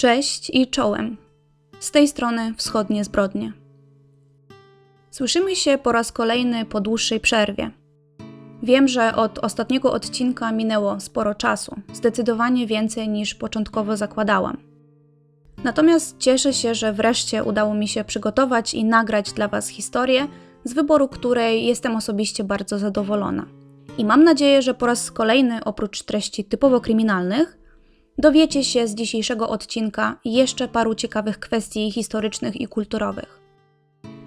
Cześć i czołem. Z tej strony wschodnie zbrodnie. Słyszymy się po raz kolejny po dłuższej przerwie. Wiem, że od ostatniego odcinka minęło sporo czasu, zdecydowanie więcej niż początkowo zakładałam. Natomiast cieszę się, że wreszcie udało mi się przygotować i nagrać dla Was historię, z wyboru której jestem osobiście bardzo zadowolona. I mam nadzieję, że po raz kolejny, oprócz treści typowo kryminalnych, dowiecie się z dzisiejszego odcinka jeszcze paru ciekawych kwestii historycznych i kulturowych.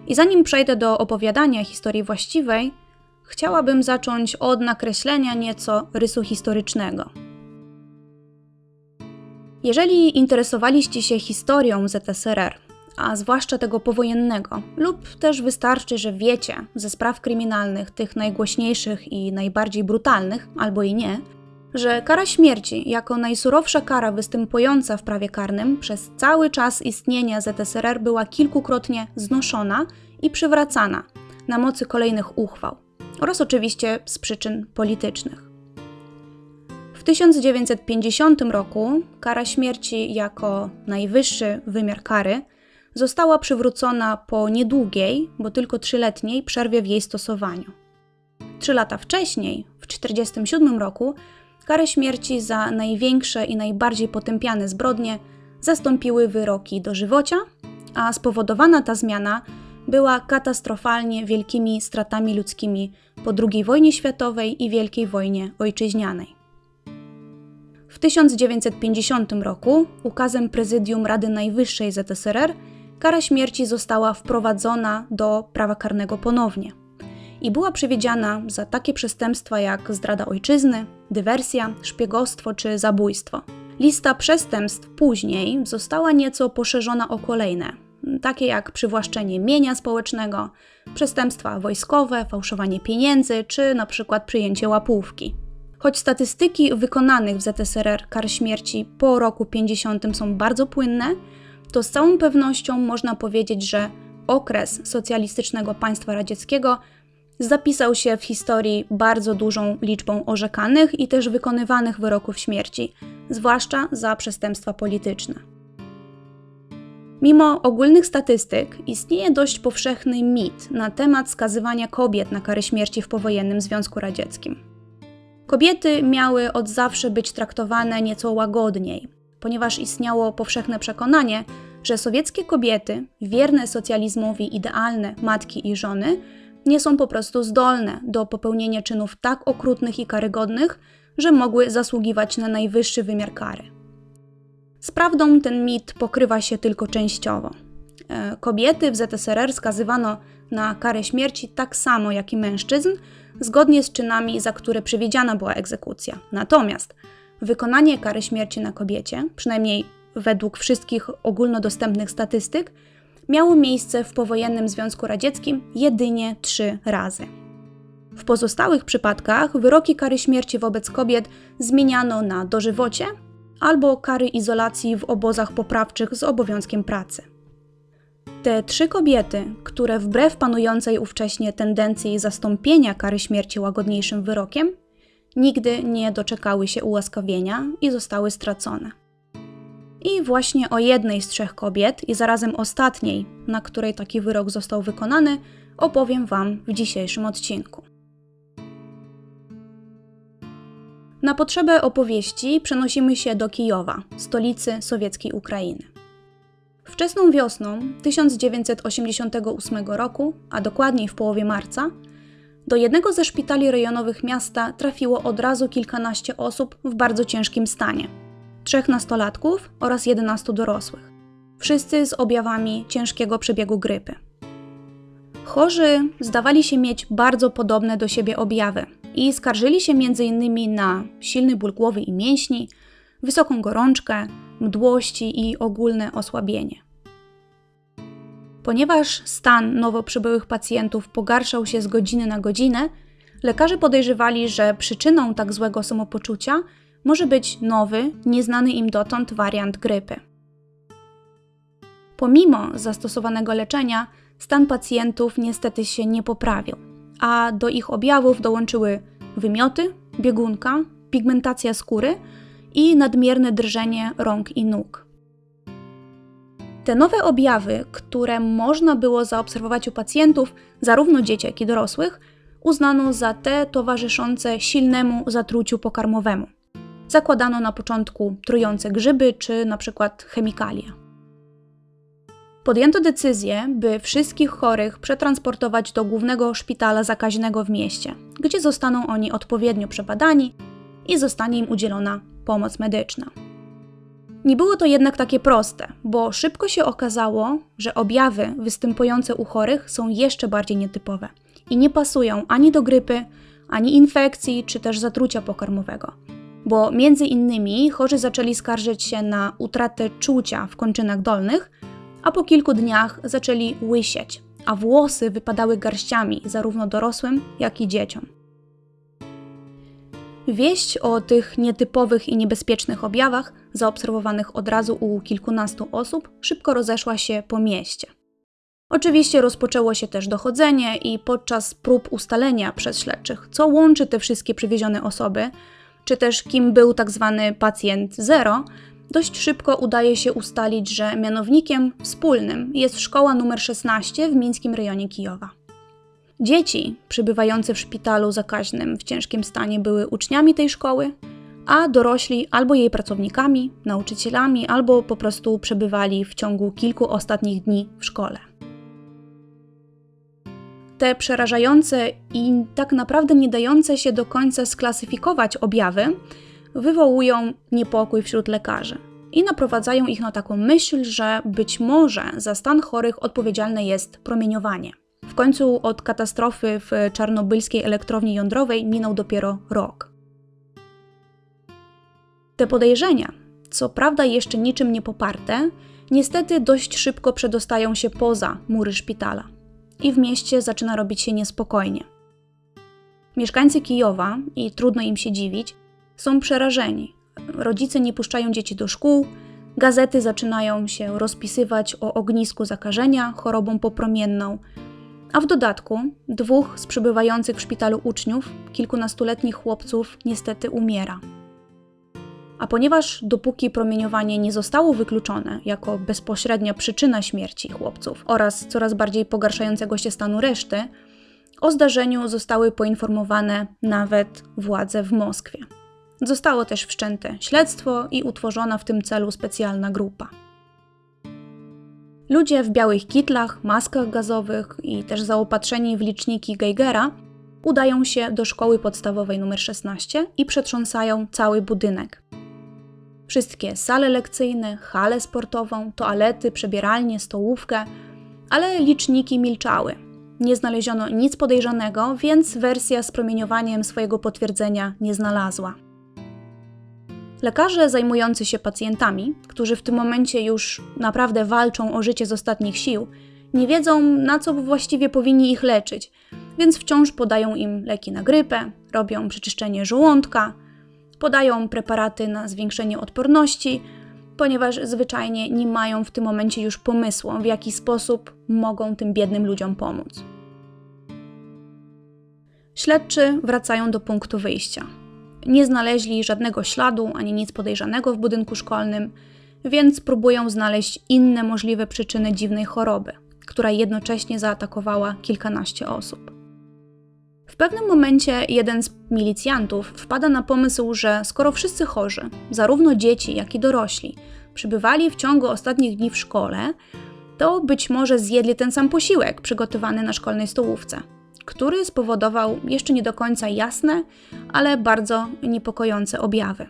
I zanim przejdę do opowiadania historii właściwej, chciałabym zacząć od nakreślenia nieco rysu historycznego. Jeżeli interesowaliście się historią ZSRR, a zwłaszcza tego powojennego, lub też wystarczy, że wiecie ze spraw kryminalnych, tych najgłośniejszych i najbardziej brutalnych, albo i nie, że kara śmierci, jako najsurowsza kara występująca w prawie karnym, przez cały czas istnienia ZSRR była kilkukrotnie znoszona i przywracana na mocy kolejnych uchwał, oraz oczywiście z przyczyn politycznych. W 1950 roku kara śmierci jako najwyższy wymiar kary została przywrócona po niedługiej, bo tylko trzyletniej przerwie w jej stosowaniu. Trzy lata wcześniej, w 1947 roku, karę śmierci za największe i najbardziej potępiane zbrodnie zastąpiły wyroki dożywocia, a spowodowana ta zmiana była katastrofalnie wielkimi stratami ludzkimi po II wojnie światowej i Wielkiej wojnie ojczyźnianej. W 1950 roku ukazem Prezydium Rady Najwyższej ZSRR kara śmierci została wprowadzona do prawa karnego ponownie i była przewidziana za takie przestępstwa jak zdrada ojczyzny, dywersja, szpiegostwo czy zabójstwo. Lista przestępstw później została nieco poszerzona o kolejne, takie jak przywłaszczenie mienia społecznego, przestępstwa wojskowe, fałszowanie pieniędzy czy na przykład przyjęcie łapówki. Choć statystyki wykonanych w ZSRR kar śmierci po roku 50 są bardzo płynne, to z całą pewnością można powiedzieć, że okres socjalistycznego państwa radzieckiego zapisał się w historii bardzo dużą liczbą orzekanych i też wykonywanych wyroków śmierci, zwłaszcza za przestępstwa polityczne. Mimo ogólnych statystyk, istnieje dość powszechny mit na temat skazywania kobiet na karę śmierci w powojennym Związku Radzieckim. Kobiety miały od zawsze być traktowane nieco łagodniej, ponieważ istniało powszechne przekonanie, że sowieckie kobiety, wierne socjalizmowi idealne matki i żony, nie są po prostu zdolne do popełnienia czynów tak okrutnych i karygodnych, że mogły zasługiwać na najwyższy wymiar kary. Z prawdą ten mit pokrywa się tylko częściowo. E, kobiety w ZSRR skazywano na karę śmierci tak samo jak i mężczyzn, zgodnie z czynami, za które przewidziana była egzekucja. Natomiast wykonanie kary śmierci na kobiecie, przynajmniej według wszystkich ogólnodostępnych statystyk, miało miejsce w powojennym Związku Radzieckim jedynie trzy razy. W pozostałych przypadkach wyroki kary śmierci wobec kobiet zmieniano na dożywocie albo kary izolacji w obozach poprawczych z obowiązkiem pracy. Te trzy kobiety, które wbrew panującej ówcześnie tendencji zastąpienia kary śmierci łagodniejszym wyrokiem, nigdy nie doczekały się ułaskawienia i zostały stracone. I właśnie o jednej z trzech kobiet i zarazem ostatniej, na której taki wyrok został wykonany, opowiem Wam w dzisiejszym odcinku. Na potrzebę opowieści przenosimy się do Kijowa, stolicy sowieckiej Ukrainy. Wczesną wiosną 1988 roku, a dokładniej w połowie marca, do jednego ze szpitali rejonowych miasta trafiło od razu kilkanaście osób w bardzo ciężkim stanie – trzech nastolatków oraz 11 dorosłych. Wszyscy z objawami ciężkiego przebiegu grypy. Chorzy zdawali się mieć bardzo podobne do siebie objawy i skarżyli się m.in. na silny ból głowy i mięśni, wysoką gorączkę, mdłości i ogólne osłabienie. Ponieważ stan nowo przybyłych pacjentów pogarszał się z godziny na godzinę, lekarze podejrzewali, że przyczyną tak złego samopoczucia może być nowy, nieznany im dotąd wariant grypy. Pomimo zastosowanego leczenia, stan pacjentów niestety się nie poprawił, a do ich objawów dołączyły wymioty, biegunka, pigmentacja skóry i nadmierne drżenie rąk i nóg. Te nowe objawy, które można było zaobserwować u pacjentów, zarówno dzieci, jak i dorosłych, uznano za te towarzyszące silnemu zatruciu pokarmowemu. Zakładano na początku trujące grzyby czy na przykład chemikalia. Podjęto decyzję, by wszystkich chorych przetransportować do głównego szpitala zakaźnego w mieście, gdzie zostaną oni odpowiednio przebadani i zostanie im udzielona pomoc medyczna. Nie było to jednak takie proste, bo szybko się okazało, że objawy występujące u chorych są jeszcze bardziej nietypowe i nie pasują ani do grypy, ani infekcji, czy też zatrucia pokarmowego. Bo między innymi chorzy zaczęli skarżyć się na utratę czucia w kończynach dolnych, a po kilku dniach zaczęli łysieć, a włosy wypadały garściami zarówno dorosłym, jak i dzieciom. Wieść o tych nietypowych i niebezpiecznych objawach, zaobserwowanych od razu u kilkunastu osób, szybko rozeszła się po mieście. Oczywiście rozpoczęło się też dochodzenie i podczas prób ustalenia przez śledczych, co łączy te wszystkie przywiezione osoby, czy też kim był tak zwany pacjent zero, dość szybko udaje się ustalić, że mianownikiem wspólnym jest szkoła nr 16 w mińskim rejonie Kijowa. Dzieci przybywające w szpitalu zakaźnym w ciężkim stanie były uczniami tej szkoły, a dorośli albo jej pracownikami, nauczycielami, albo po prostu przebywali w ciągu kilku ostatnich dni w szkole. Te przerażające i tak naprawdę nie dające się do końca sklasyfikować objawy wywołują niepokój wśród lekarzy i naprowadzają ich na taką myśl, że być może za stan chorych odpowiedzialne jest promieniowanie. W końcu od katastrofy w czarnobylskiej elektrowni jądrowej minął dopiero rok. Te podejrzenia, co prawda jeszcze niczym nie poparte, niestety dość szybko przedostają się poza mury szpitala i w mieście zaczyna robić się niespokojnie. Mieszkańcy Kijowa, i trudno im się dziwić, są przerażeni. Rodzice nie puszczają dzieci do szkół, gazety zaczynają się rozpisywać o ognisku zakażenia chorobą popromienną, a w dodatku dwóch z przybywających w szpitalu uczniów, kilkunastoletnich chłopców, niestety umiera. A ponieważ dopóki promieniowanie nie zostało wykluczone jako bezpośrednia przyczyna śmierci chłopców oraz coraz bardziej pogarszającego się stanu reszty, o zdarzeniu zostały poinformowane nawet władze w Moskwie. Zostało też wszczęte śledztwo i utworzona w tym celu specjalna grupa. Ludzie w białych kitlach, maskach gazowych i też zaopatrzeni w liczniki Geigera udają się do szkoły podstawowej nr 16 i przetrząsają cały budynek. Wszystkie sale lekcyjne, halę sportową, toalety, przebieralnie, stołówkę, ale liczniki milczały. Nie znaleziono nic podejrzanego, więc wersja z promieniowaniem swojego potwierdzenia nie znalazła. Lekarze zajmujący się pacjentami, którzy w tym momencie już naprawdę walczą o życie z ostatnich sił, nie wiedzą, na co właściwie powinni ich leczyć, więc wciąż podają im leki na grypę, robią przeczyszczenie żołądka, podają preparaty na zwiększenie odporności, ponieważ zwyczajnie nie mają w tym momencie już pomysłu, w jaki sposób mogą tym biednym ludziom pomóc. Śledczy wracają do punktu wyjścia. Nie znaleźli żadnego śladu ani nic podejrzanego w budynku szkolnym, więc próbują znaleźć inne możliwe przyczyny dziwnej choroby, która jednocześnie zaatakowała kilkanaście osób. W pewnym momencie jeden z milicjantów wpada na pomysł, że skoro wszyscy chorzy, zarówno dzieci, jak i dorośli, przybywali w ciągu ostatnich dni w szkole, to być może zjedli ten sam posiłek przygotowany na szkolnej stołówce który spowodował jeszcze nie do końca jasne, ale bardzo niepokojące objawy.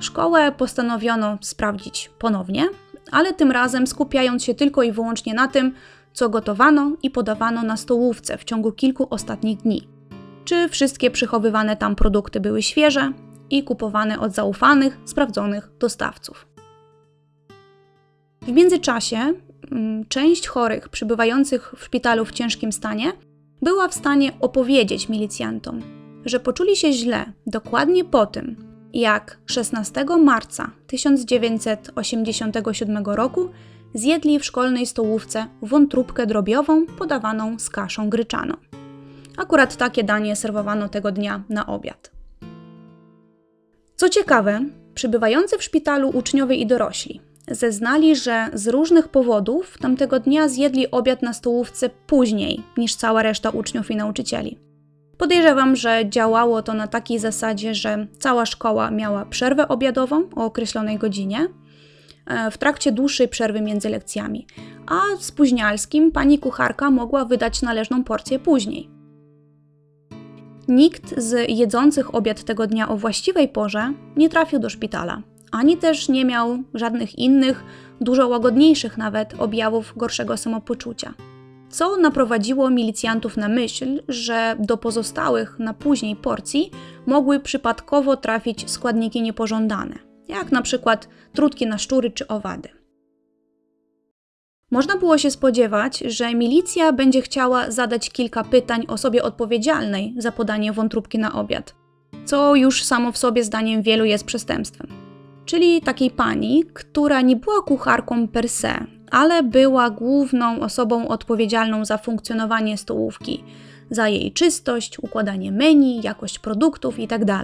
Szkołę postanowiono sprawdzić ponownie, ale tym razem skupiając się tylko i wyłącznie na tym, co gotowano i podawano na stołówce w ciągu kilku ostatnich dni. Czy wszystkie przechowywane tam produkty były świeże i kupowane od zaufanych, sprawdzonych dostawców. W międzyczasie Mm, część chorych przybywających w szpitalu w ciężkim stanie była w stanie opowiedzieć milicjantom, że poczuli się źle dokładnie po tym, jak 16 marca 1987 roku zjedli w szkolnej stołówce wątróbkę drobiową podawaną z kaszą gryczaną. Akurat takie danie serwowano tego dnia na obiad. Co ciekawe, przybywający w szpitalu uczniowie i dorośli zeznali, że z różnych powodów tamtego dnia zjedli obiad na stołówce później niż cała reszta uczniów i nauczycieli. Podejrzewam, że działało to na takiej zasadzie, że cała szkoła miała przerwę obiadową o określonej godzinie w trakcie dłuższej przerwy między lekcjami, a spóźnialskim pani kucharka mogła wydać należną porcję później. Nikt z jedzących obiad tego dnia o właściwej porze nie trafił do szpitala, ani też nie miał żadnych innych, dużo łagodniejszych nawet objawów gorszego samopoczucia. Co naprowadziło milicjantów na myśl, że do pozostałych na później porcji mogły przypadkowo trafić składniki niepożądane, jak na przykład trutki na szczury czy owady. Można było się spodziewać, że milicja będzie chciała zadać kilka pytań osobie odpowiedzialnej za podanie wątróbki na obiad, co już samo w sobie zdaniem wielu jest przestępstwem. Czyli takiej pani, która nie była kucharką per se, ale była główną osobą odpowiedzialną za funkcjonowanie stołówki, za jej czystość, układanie menu, jakość produktów itd.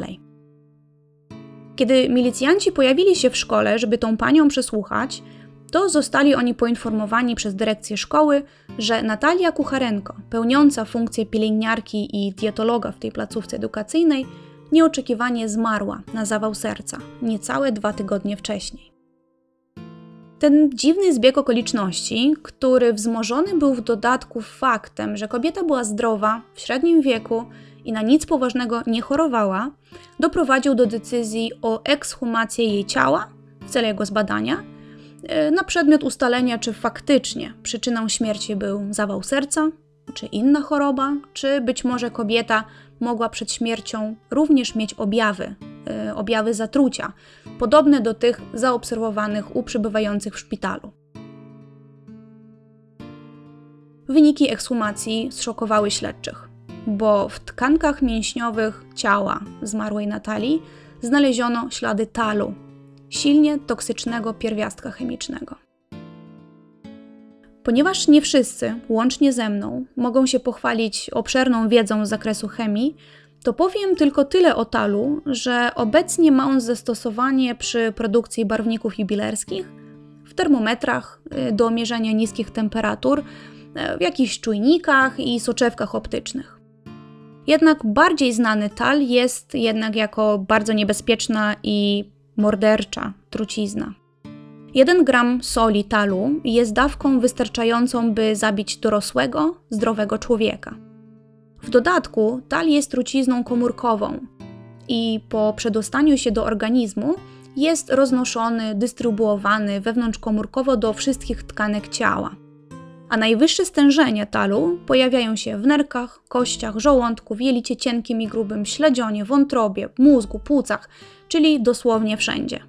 Kiedy milicjanci pojawili się w szkole, żeby tą panią przesłuchać, to zostali oni poinformowani przez dyrekcję szkoły, że Natalia Kucharenko, pełniąca funkcję pielęgniarki i dietologa w tej placówce edukacyjnej, nieoczekiwanie zmarła na zawał serca niecałe dwa tygodnie wcześniej. Ten dziwny zbieg okoliczności, który wzmożony był w dodatku faktem, że kobieta była zdrowa, w średnim wieku i na nic poważnego nie chorowała, doprowadził do decyzji o ekshumację jej ciała w celu jego zbadania E, na przedmiot ustalenia, czy faktycznie przyczyną śmierci był zawał serca, czy inna choroba, czy być może kobieta mogła przed śmiercią również mieć objawy, objawy zatrucia, podobne do tych zaobserwowanych u przybywających w szpitalu. Wyniki ekshumacji zszokowały śledczych, bo w tkankach mięśniowych ciała zmarłej Natalii znaleziono ślady talu, silnie toksycznego pierwiastka chemicznego. Ponieważ nie wszyscy, łącznie ze mną, mogą się pochwalić obszerną wiedzą z zakresu chemii, to powiem tylko tyle o talu, że obecnie ma on zastosowanie przy produkcji barwników jubilerskich, w termometrach y, do mierzenia niskich temperatur, y, w jakichś czujnikach i soczewkach optycznych. Jednak bardziej znany tal jest jednak jako bardzo niebezpieczna i mordercza trucizna. 1 gram soli talu jest dawką wystarczającą, by zabić dorosłego, zdrowego człowieka. W dodatku tal jest trucizną komórkową i po przedostaniu się do organizmu jest roznoszony, dystrybuowany wewnątrzkomórkowo do wszystkich tkanek ciała. A najwyższe stężenia talu pojawiają się w nerkach, kościach, żołądku, jelicie cienkim i grubym, śledzionie, wątrobie, mózgu, płucach, czyli dosłownie wszędzie.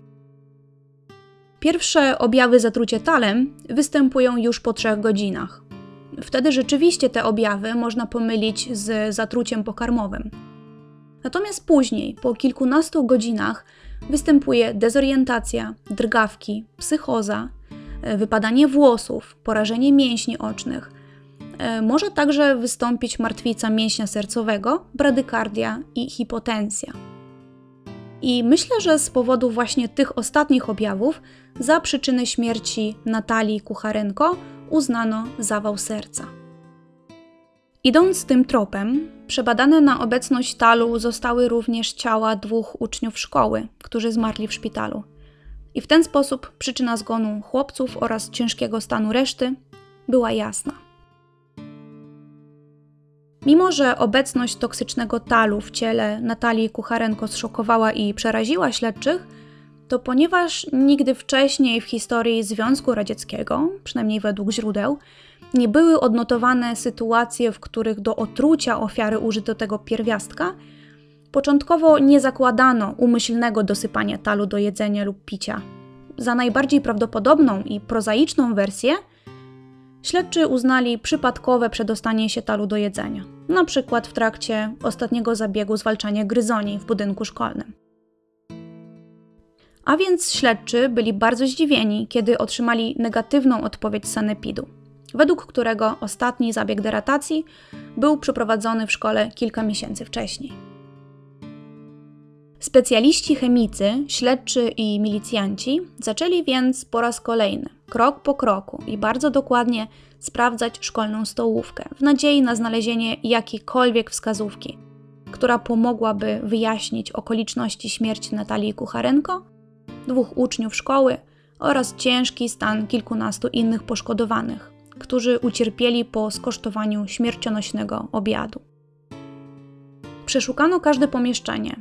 Pierwsze objawy zatrucia talem występują już po trzech godzinach. Wtedy rzeczywiście te objawy można pomylić z zatruciem pokarmowym. Natomiast później, po kilkunastu godzinach, występuje dezorientacja, drgawki, psychoza, wypadanie włosów, porażenie mięśni ocznych. E, może także wystąpić martwica mięśnia sercowego, bradykardia i hipotensja. I myślę, że z powodu właśnie tych ostatnich objawów za przyczynę śmierci Natalii Kucharenko uznano zawał serca. Idąc tym tropem, przebadane na obecność talu zostały również ciała dwóch uczniów szkoły, którzy zmarli w szpitalu. I w ten sposób przyczyna zgonu chłopców oraz ciężkiego stanu reszty była jasna. Mimo, że obecność toksycznego talu w ciele Natalii Kucharenko zszokowała i przeraziła śledczych, to ponieważ nigdy wcześniej w historii Związku Radzieckiego, przynajmniej według źródeł, nie były odnotowane sytuacje, w których do otrucia ofiary użyto tego pierwiastka, początkowo nie zakładano umyślnego dosypania talu do jedzenia lub picia. Za najbardziej prawdopodobną i prozaiczną wersję Śledczy uznali przypadkowe przedostanie się talu do jedzenia, na przykład w trakcie ostatniego zabiegu zwalczania gryzoni w budynku szkolnym. A więc śledczy byli bardzo zdziwieni, kiedy otrzymali negatywną odpowiedź sanepidu, według którego ostatni zabieg deratacji był przeprowadzony w szkole kilka miesięcy wcześniej. Specjaliści chemicy, śledczy i milicjanci zaczęli więc po raz kolejny, krok po kroku i bardzo dokładnie sprawdzać szkolną stołówkę w nadziei na znalezienie jakiejkolwiek wskazówki, która pomogłaby wyjaśnić okoliczności śmierci Natalii Kucharenko, dwóch uczniów szkoły oraz ciężki stan kilkunastu innych poszkodowanych, którzy ucierpieli po skosztowaniu śmiercionośnego obiadu. Przeszukano każde pomieszczenie.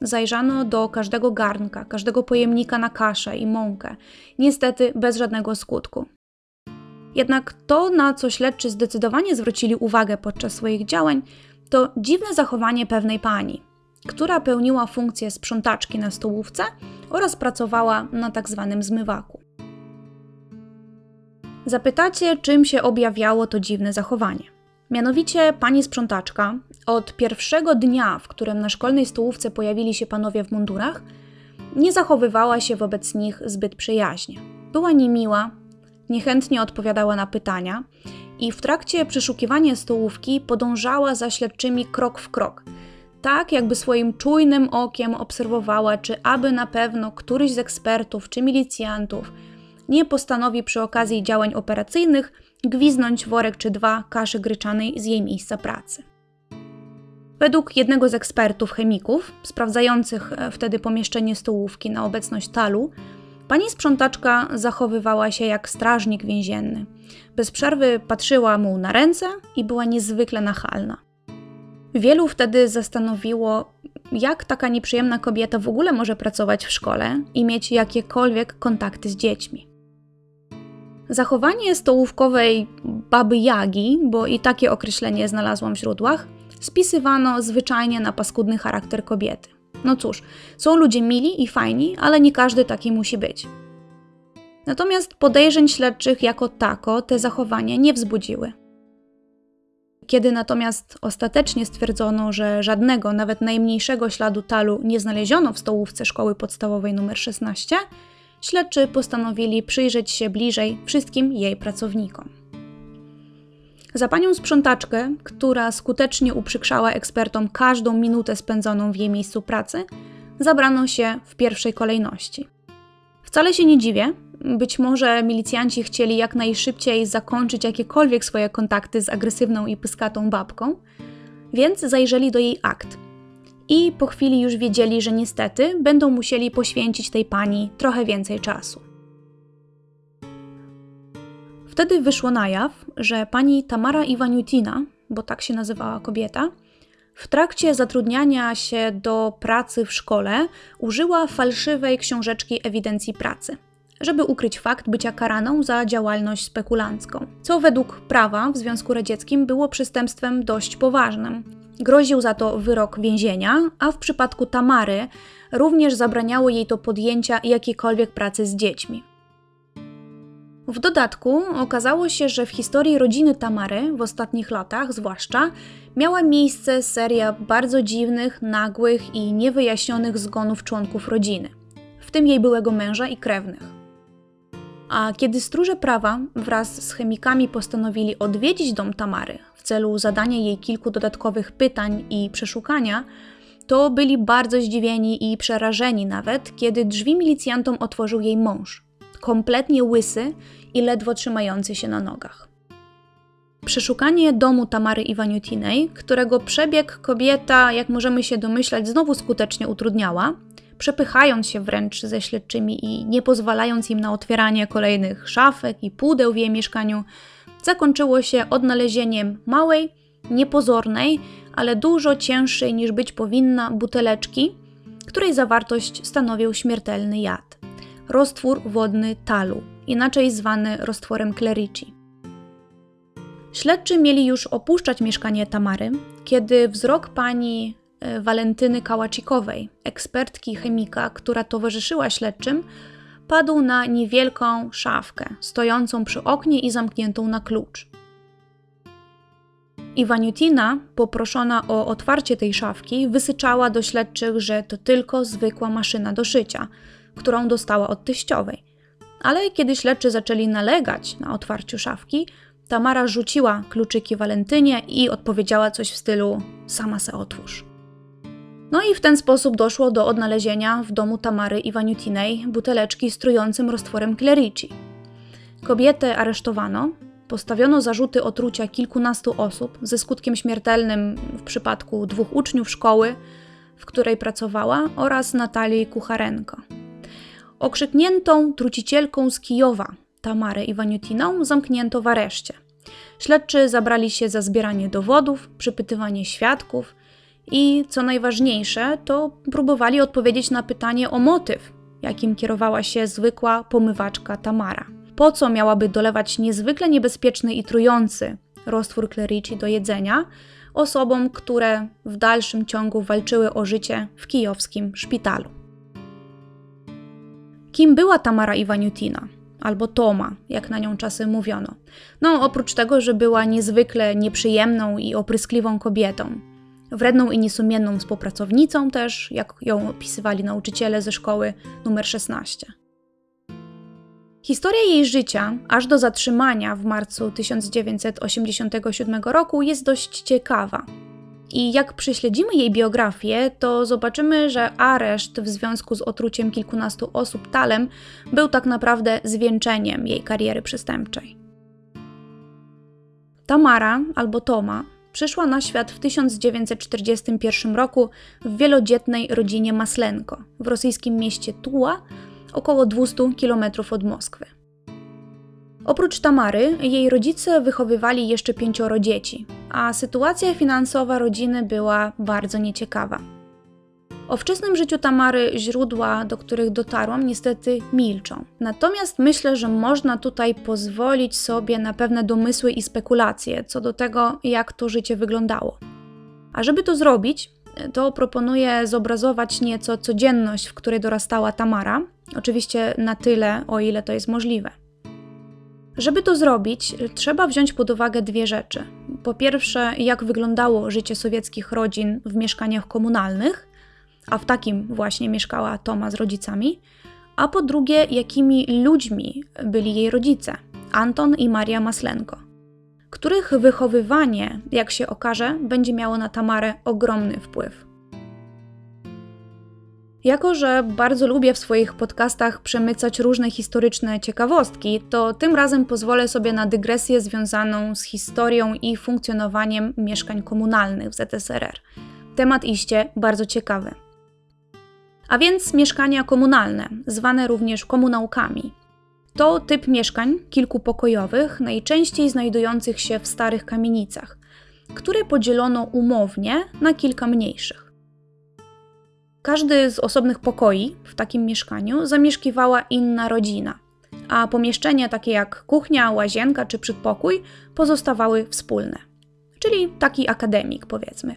Zajrzano do każdego garnka, każdego pojemnika na kaszę i mąkę, niestety bez żadnego skutku. Jednak to, na co śledczy zdecydowanie zwrócili uwagę podczas swoich działań, to dziwne zachowanie pewnej pani, która pełniła funkcję sprzątaczki na stołówce oraz pracowała na tak zwanym zmywaku. Zapytacie, czym się objawiało to dziwne zachowanie. Mianowicie pani sprzątaczka od pierwszego dnia, w którym na szkolnej stołówce pojawili się panowie w mundurach, nie zachowywała się wobec nich zbyt przyjaźnie. Była niemiła, niechętnie odpowiadała na pytania i w trakcie przeszukiwania stołówki podążała za śledczymi krok w krok, tak jakby swoim czujnym okiem obserwowała, czy aby na pewno któryś z ekspertów czy milicjantów nie postanowi przy okazji działań operacyjnych gwiznąć worek czy dwa kaszy gryczanej z jej miejsca pracy. Według jednego z ekspertów chemików, sprawdzających e, wtedy pomieszczenie stołówki na obecność talu, pani sprzątaczka zachowywała się jak strażnik więzienny. Bez przerwy patrzyła mu na ręce i była niezwykle nachalna. Wielu wtedy zastanowiło, jak taka nieprzyjemna kobieta w ogóle może pracować w szkole i mieć jakiekolwiek kontakty z dziećmi. Zachowanie stołówkowej baby Jagi, bo i takie określenie znalazłam w źródłach, spisywano zwyczajnie na paskudny charakter kobiety. No cóż, są ludzie mili i fajni, ale nie każdy taki musi być. Natomiast podejrzeń śledczych jako tako te zachowania nie wzbudziły. Kiedy natomiast ostatecznie stwierdzono, że żadnego, nawet najmniejszego śladu talu nie znaleziono w stołówce szkoły podstawowej nr 16, śledczy postanowili przyjrzeć się bliżej wszystkim jej pracownikom. Za panią sprzątaczkę, która skutecznie uprzykrzała ekspertom każdą minutę spędzoną w jej miejscu pracy, zabrano się w pierwszej kolejności. Wcale się nie dziwię, być może milicjanci chcieli jak najszybciej zakończyć jakiekolwiek swoje kontakty z agresywną i pyskatą babką, więc zajrzeli do jej akt. I po chwili już wiedzieli, że niestety będą musieli poświęcić tej pani trochę więcej czasu. Wtedy wyszło na jaw, że pani Tamara Iwaniutina, bo tak się nazywała kobieta, w trakcie zatrudniania się do pracy w szkole użyła falszywej książeczki ewidencji pracy – żeby ukryć fakt bycia karaną za działalność spekulancką, co według prawa w Związku Radzieckim było przestępstwem dość poważnym. Groził za to wyrok więzienia, a w przypadku Tamary również zabraniało jej to podjęcia jakiejkolwiek pracy z dziećmi. W dodatku okazało się, że w historii rodziny Tamary, w ostatnich latach zwłaszcza, miała miejsce seria bardzo dziwnych, nagłych i niewyjaśnionych zgonów członków rodziny, w tym jej byłego męża i krewnych. A kiedy stróże prawa wraz z chemikami postanowili odwiedzić dom Tamary w celu zadania jej kilku dodatkowych pytań i przeszukania, to byli bardzo zdziwieni i przerażeni nawet, kiedy drzwi milicjantom otworzył jej mąż, kompletnie łysy i ledwo trzymający się na nogach. Przeszukanie domu Tamary Iwaniutinej, którego przebieg kobieta, jak możemy się domyślać, znowu skutecznie utrudniała, przepychając się wręcz ze śledczymi i nie pozwalając im na otwieranie kolejnych szafek i pudeł w jej mieszkaniu, zakończyło się odnalezieniem małej, niepozornej, ale dużo cięższej niż być powinna buteleczki, której zawartość stanowił śmiertelny jad. Roztwór wodny talu, inaczej zwany roztworem Clerici. Śledczy mieli już opuszczać mieszkanie Tamary, kiedy wzrok pani Walentyny Kałaczikowej, ekspertki chemika, która towarzyszyła śledczym, padł na niewielką szafkę, stojącą przy oknie i zamkniętą na klucz. Iwaniutina, poproszona o otwarcie tej szafki, wysyczała do śledczych, że to tylko zwykła maszyna do szycia, którą dostała od teściowej. Ale kiedy śledczy zaczęli nalegać na otwarciu szafki, Tamara rzuciła kluczyki Walentynie i odpowiedziała coś w stylu: Sama se otwórz. No i w ten sposób doszło do odnalezienia w domu Tamary Iwaniutinej buteleczki z trującym roztworem Clerici. Kobietę aresztowano, postawiono zarzuty otrucia kilkunastu osób ze skutkiem śmiertelnym w przypadku dwóch uczniów szkoły, w której pracowała, oraz Natalii Kucharenko. Okrzykniętą trucicielką z Kijowa Tamarę Iwaniutiną zamknięto w areszcie. Śledczy zabrali się za zbieranie dowodów, przypytywanie świadków i, co najważniejsze, to próbowali odpowiedzieć na pytanie o motyw, jakim kierowała się zwykła pomywaczka Tamara. Po co miałaby dolewać niezwykle niebezpieczny i trujący roztwór klerici do jedzenia osobom, które w dalszym ciągu walczyły o życie w kijowskim szpitalu. Kim była Tamara Iwaniutina? Albo Toma, jak na nią czasem mówiono. No, oprócz tego, że była niezwykle nieprzyjemną i opryskliwą kobietą, wredną i niesumienną współpracownicą też, jak ją opisywali nauczyciele ze szkoły numer 16. Historia jej życia, aż do zatrzymania w marcu 1987 roku, jest dość ciekawa. I jak prześledzimy jej biografię, to zobaczymy, że areszt w związku z otruciem kilkunastu osób talem był tak naprawdę zwieńczeniem jej kariery przestępczej. Tamara albo Toma przyszła na świat w 1941 roku w wielodzietnej rodzinie Maslenko w rosyjskim mieście Tuła, około 200 km od Moskwy. Oprócz Tamary, jej rodzice wychowywali jeszcze pięcioro dzieci, a sytuacja finansowa rodziny była bardzo nieciekawa. O wczesnym życiu Tamary źródła, do których dotarłam, niestety milczą. Natomiast myślę, że można tutaj pozwolić sobie na pewne domysły i spekulacje co do tego, jak to życie wyglądało. A żeby to zrobić, to proponuję zobrazować nieco codzienność, w której dorastała Tamara, oczywiście na tyle, o ile to jest możliwe. Żeby to zrobić, trzeba wziąć pod uwagę dwie rzeczy. Po pierwsze, jak wyglądało życie sowieckich rodzin w mieszkaniach komunalnych, a w takim właśnie mieszkała Toma z rodzicami, a po drugie, jakimi ludźmi byli jej rodzice, Anton i Maria Maslenko, których wychowywanie, jak się okaże, będzie miało na Tamarę ogromny wpływ. Jako, że bardzo lubię w swoich podcastach przemycać różne historyczne ciekawostki, to tym razem pozwolę sobie na dygresję związaną z historią i funkcjonowaniem mieszkań komunalnych w ZSRR. Temat iście bardzo ciekawy. A więc mieszkania komunalne, zwane również komunałkami. To typ mieszkań kilkupokojowych, najczęściej znajdujących się w starych kamienicach, które podzielono umownie na kilka mniejszych. Każdy z osobnych pokoi w takim mieszkaniu zamieszkiwała inna rodzina, a pomieszczenia takie jak kuchnia, łazienka czy przedpokój pozostawały wspólne. Czyli taki akademik, powiedzmy.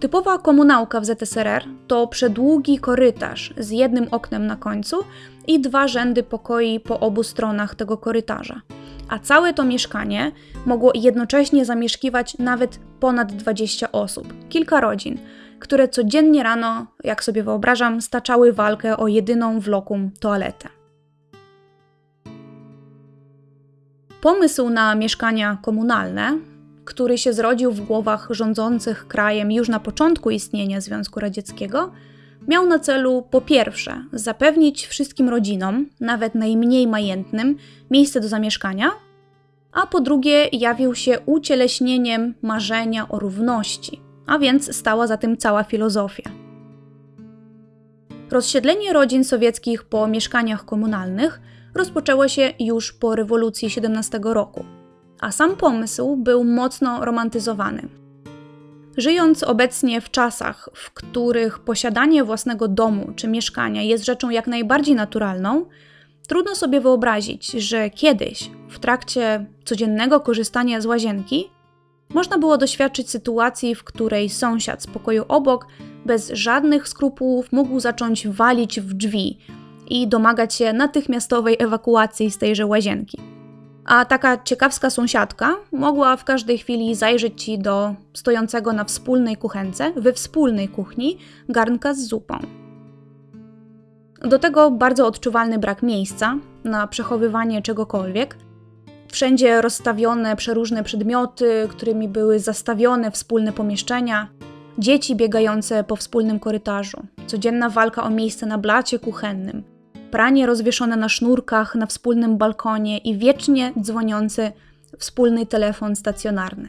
Typowa komunałka w ZSRR to przedługi korytarz z jednym oknem na końcu i dwa rzędy pokoi po obu stronach tego korytarza. A całe to mieszkanie mogło jednocześnie zamieszkiwać nawet ponad 20 osób, kilka rodzin, które codziennie rano, jak sobie wyobrażam, staczały walkę o jedyną w lokum toaletę. Pomysł na mieszkania komunalne który się zrodził w głowach rządzących krajem już na początku istnienia Związku Radzieckiego, miał na celu po pierwsze zapewnić wszystkim rodzinom, nawet najmniej majętnym, miejsce do zamieszkania, a po drugie jawił się ucieleśnieniem marzenia o równości, a więc stała za tym cała filozofia. Rozsiedlenie rodzin sowieckich po mieszkaniach komunalnych rozpoczęło się już po rewolucji 17 roku a sam pomysł był mocno romantyzowany. Żyjąc obecnie w czasach, w których posiadanie własnego domu czy mieszkania jest rzeczą jak najbardziej naturalną, trudno sobie wyobrazić, że kiedyś, w trakcie codziennego korzystania z łazienki, można było doświadczyć sytuacji, w której sąsiad z pokoju obok bez żadnych skrupułów mógł zacząć walić w drzwi i domagać się natychmiastowej ewakuacji z tejże łazienki a taka ciekawska sąsiadka mogła w każdej chwili zajrzeć ci do stojącego na wspólnej kuchence, we wspólnej kuchni, garnka z zupą. Do tego bardzo odczuwalny brak miejsca na przechowywanie czegokolwiek. Wszędzie rozstawione przeróżne przedmioty, którymi były zastawione wspólne pomieszczenia, dzieci biegające po wspólnym korytarzu, codzienna walka o miejsce na blacie kuchennym, pranie rozwieszone na sznurkach na wspólnym balkonie i wiecznie dzwoniący wspólny telefon stacjonarny.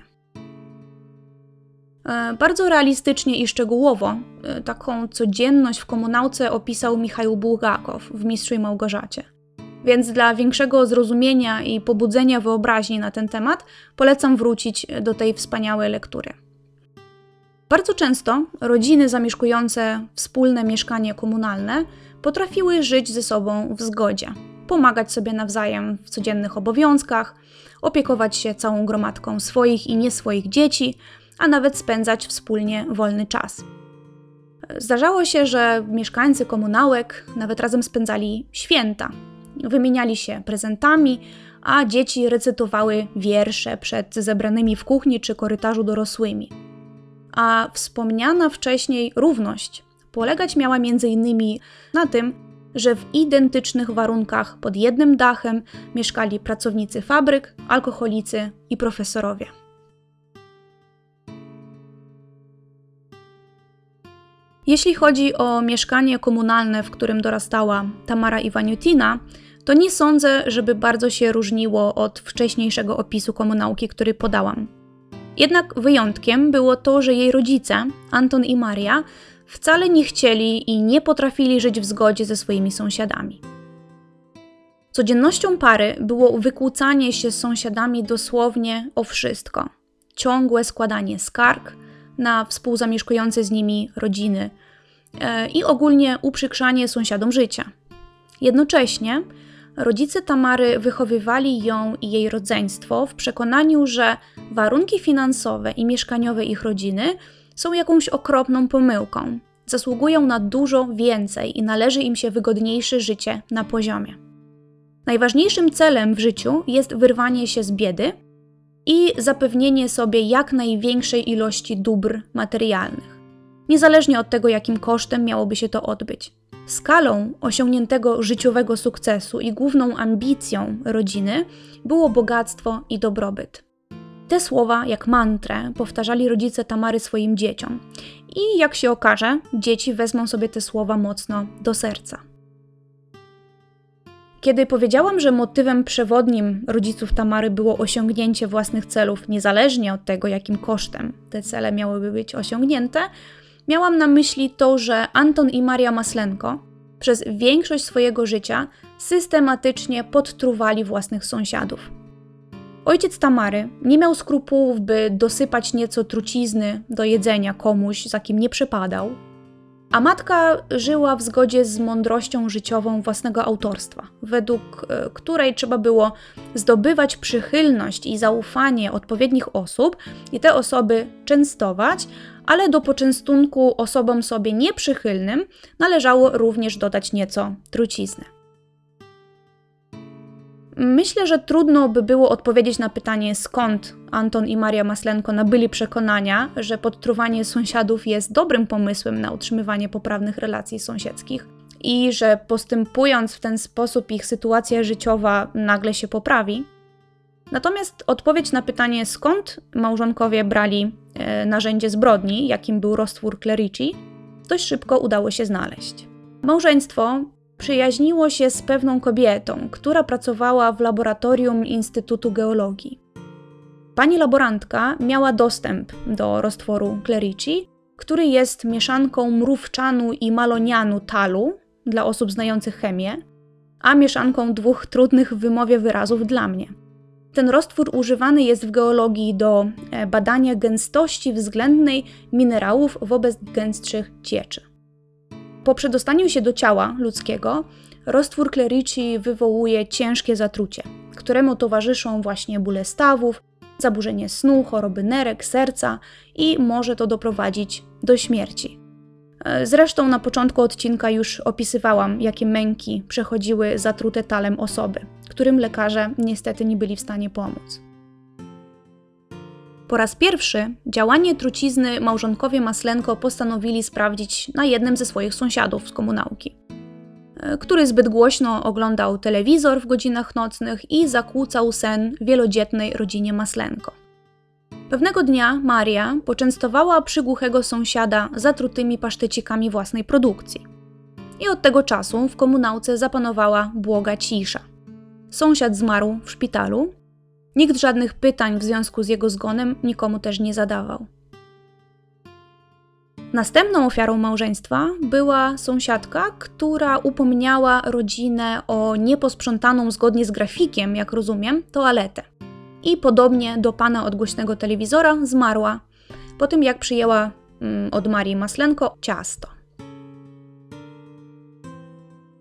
E, bardzo realistycznie i szczegółowo e, taką codzienność w komunałce opisał Michał Bułgakow w Mistrzu i Małgorzacie. Więc dla większego zrozumienia i pobudzenia wyobraźni na ten temat polecam wrócić do tej wspaniałej lektury. Bardzo często rodziny zamieszkujące wspólne mieszkanie komunalne potrafiły żyć ze sobą w zgodzie, pomagać sobie nawzajem w codziennych obowiązkach, opiekować się całą gromadką swoich i nie swoich dzieci, a nawet spędzać wspólnie wolny czas. Zdarzało się, że mieszkańcy komunałek nawet razem spędzali święta. Wymieniali się prezentami, a dzieci recytowały wiersze przed zebranymi w kuchni czy korytarzu dorosłymi. A wspomniana wcześniej równość polegać miała m.in. na tym, że w identycznych warunkach pod jednym dachem mieszkali pracownicy fabryk, alkoholicy i profesorowie. Jeśli chodzi o mieszkanie komunalne, w którym dorastała Tamara Iwaniutina, to nie sądzę, żeby bardzo się różniło od wcześniejszego opisu komunałki, który podałam. Jednak wyjątkiem było to, że jej rodzice, Anton i Maria, wcale nie chcieli i nie potrafili żyć w zgodzie ze swoimi sąsiadami. Codziennością pary było wykłócanie się z sąsiadami dosłownie o wszystko. Ciągłe składanie skarg na współzamieszkujące z nimi rodziny e, i ogólnie uprzykrzanie sąsiadom życia. Jednocześnie rodzice Tamary wychowywali ją i jej rodzeństwo w przekonaniu, że warunki finansowe i mieszkaniowe ich rodziny są jakąś okropną pomyłką. Zasługują na dużo więcej i należy im się wygodniejsze życie na poziomie. Najważniejszym celem w życiu jest wyrwanie się z biedy i zapewnienie sobie jak największej ilości dóbr materialnych, niezależnie od tego, jakim kosztem miałoby się to odbyć. Skalą osiągniętego życiowego sukcesu i główną ambicją rodziny było bogactwo i dobrobyt. Te słowa, jak mantrę, powtarzali rodzice Tamary swoim dzieciom. I jak się okaże, dzieci wezmą sobie te słowa mocno do serca. Kiedy powiedziałam, że motywem przewodnim rodziców Tamary było osiągnięcie własnych celów, niezależnie od tego, jakim kosztem te cele miałyby być osiągnięte, miałam na myśli to, że Anton i Maria Maslenko przez większość swojego życia systematycznie podtruwali własnych sąsiadów. Ojciec Tamary nie miał skrupułów, by dosypać nieco trucizny do jedzenia komuś, za kim nie przypadał, a matka żyła w zgodzie z mądrością życiową własnego autorstwa, według e, której trzeba było zdobywać przychylność i zaufanie odpowiednich osób i te osoby częstować, ale do poczęstunku osobom sobie nieprzychylnym należało również dodać nieco trucizny. Myślę, że trudno by było odpowiedzieć na pytanie, skąd Anton i Maria Maslenko nabyli przekonania, że podtruwanie sąsiadów jest dobrym pomysłem na utrzymywanie poprawnych relacji sąsiedzkich i że postępując w ten sposób ich sytuacja życiowa nagle się poprawi. Natomiast odpowiedź na pytanie, skąd małżonkowie brali e, narzędzie zbrodni, jakim był roztwór Clerici, dość szybko udało się znaleźć. Małżeństwo przyjaźniło się z pewną kobietą, która pracowała w laboratorium Instytutu Geologii. Pani laborantka miała dostęp do roztworu Clerici, który jest mieszanką mrówczanu i malonianu talu dla osób znających chemię, a mieszanką dwóch trudnych w wymowie wyrazów dla mnie. Ten roztwór używany jest w geologii do e, badania gęstości względnej minerałów wobec gęstszych cieczy. Po przedostaniu się do ciała ludzkiego, roztwór Clerici wywołuje ciężkie zatrucie, któremu towarzyszą właśnie bóle stawów, zaburzenie snu, choroby nerek, serca i może to doprowadzić do śmierci. E, zresztą na początku odcinka już opisywałam, jakie męki przechodziły zatrute talem osoby, którym lekarze niestety nie byli w stanie pomóc. Po raz pierwszy działanie trucizny małżonkowie Maslenko postanowili sprawdzić na jednym ze swoich sąsiadów z komunałki, e, który zbyt głośno oglądał telewizor w godzinach nocnych i zakłócał sen wielodzietnej rodzinie Maslenko. Pewnego dnia Maria poczęstowała przygłuchego sąsiada zatrutymi pasztecikami własnej produkcji. I od tego czasu w komunałce zapanowała błoga cisza. Sąsiad zmarł w szpitalu. Nikt żadnych pytań w związku z jego zgonem nikomu też nie zadawał. Następną ofiarą małżeństwa była sąsiadka, która upomniała rodzinę o nieposprzątaną zgodnie z grafikiem, jak rozumiem, toaletę. I podobnie do pana od głośnego telewizora zmarła po tym, jak przyjęła mm, od Marii Maslenko ciasto.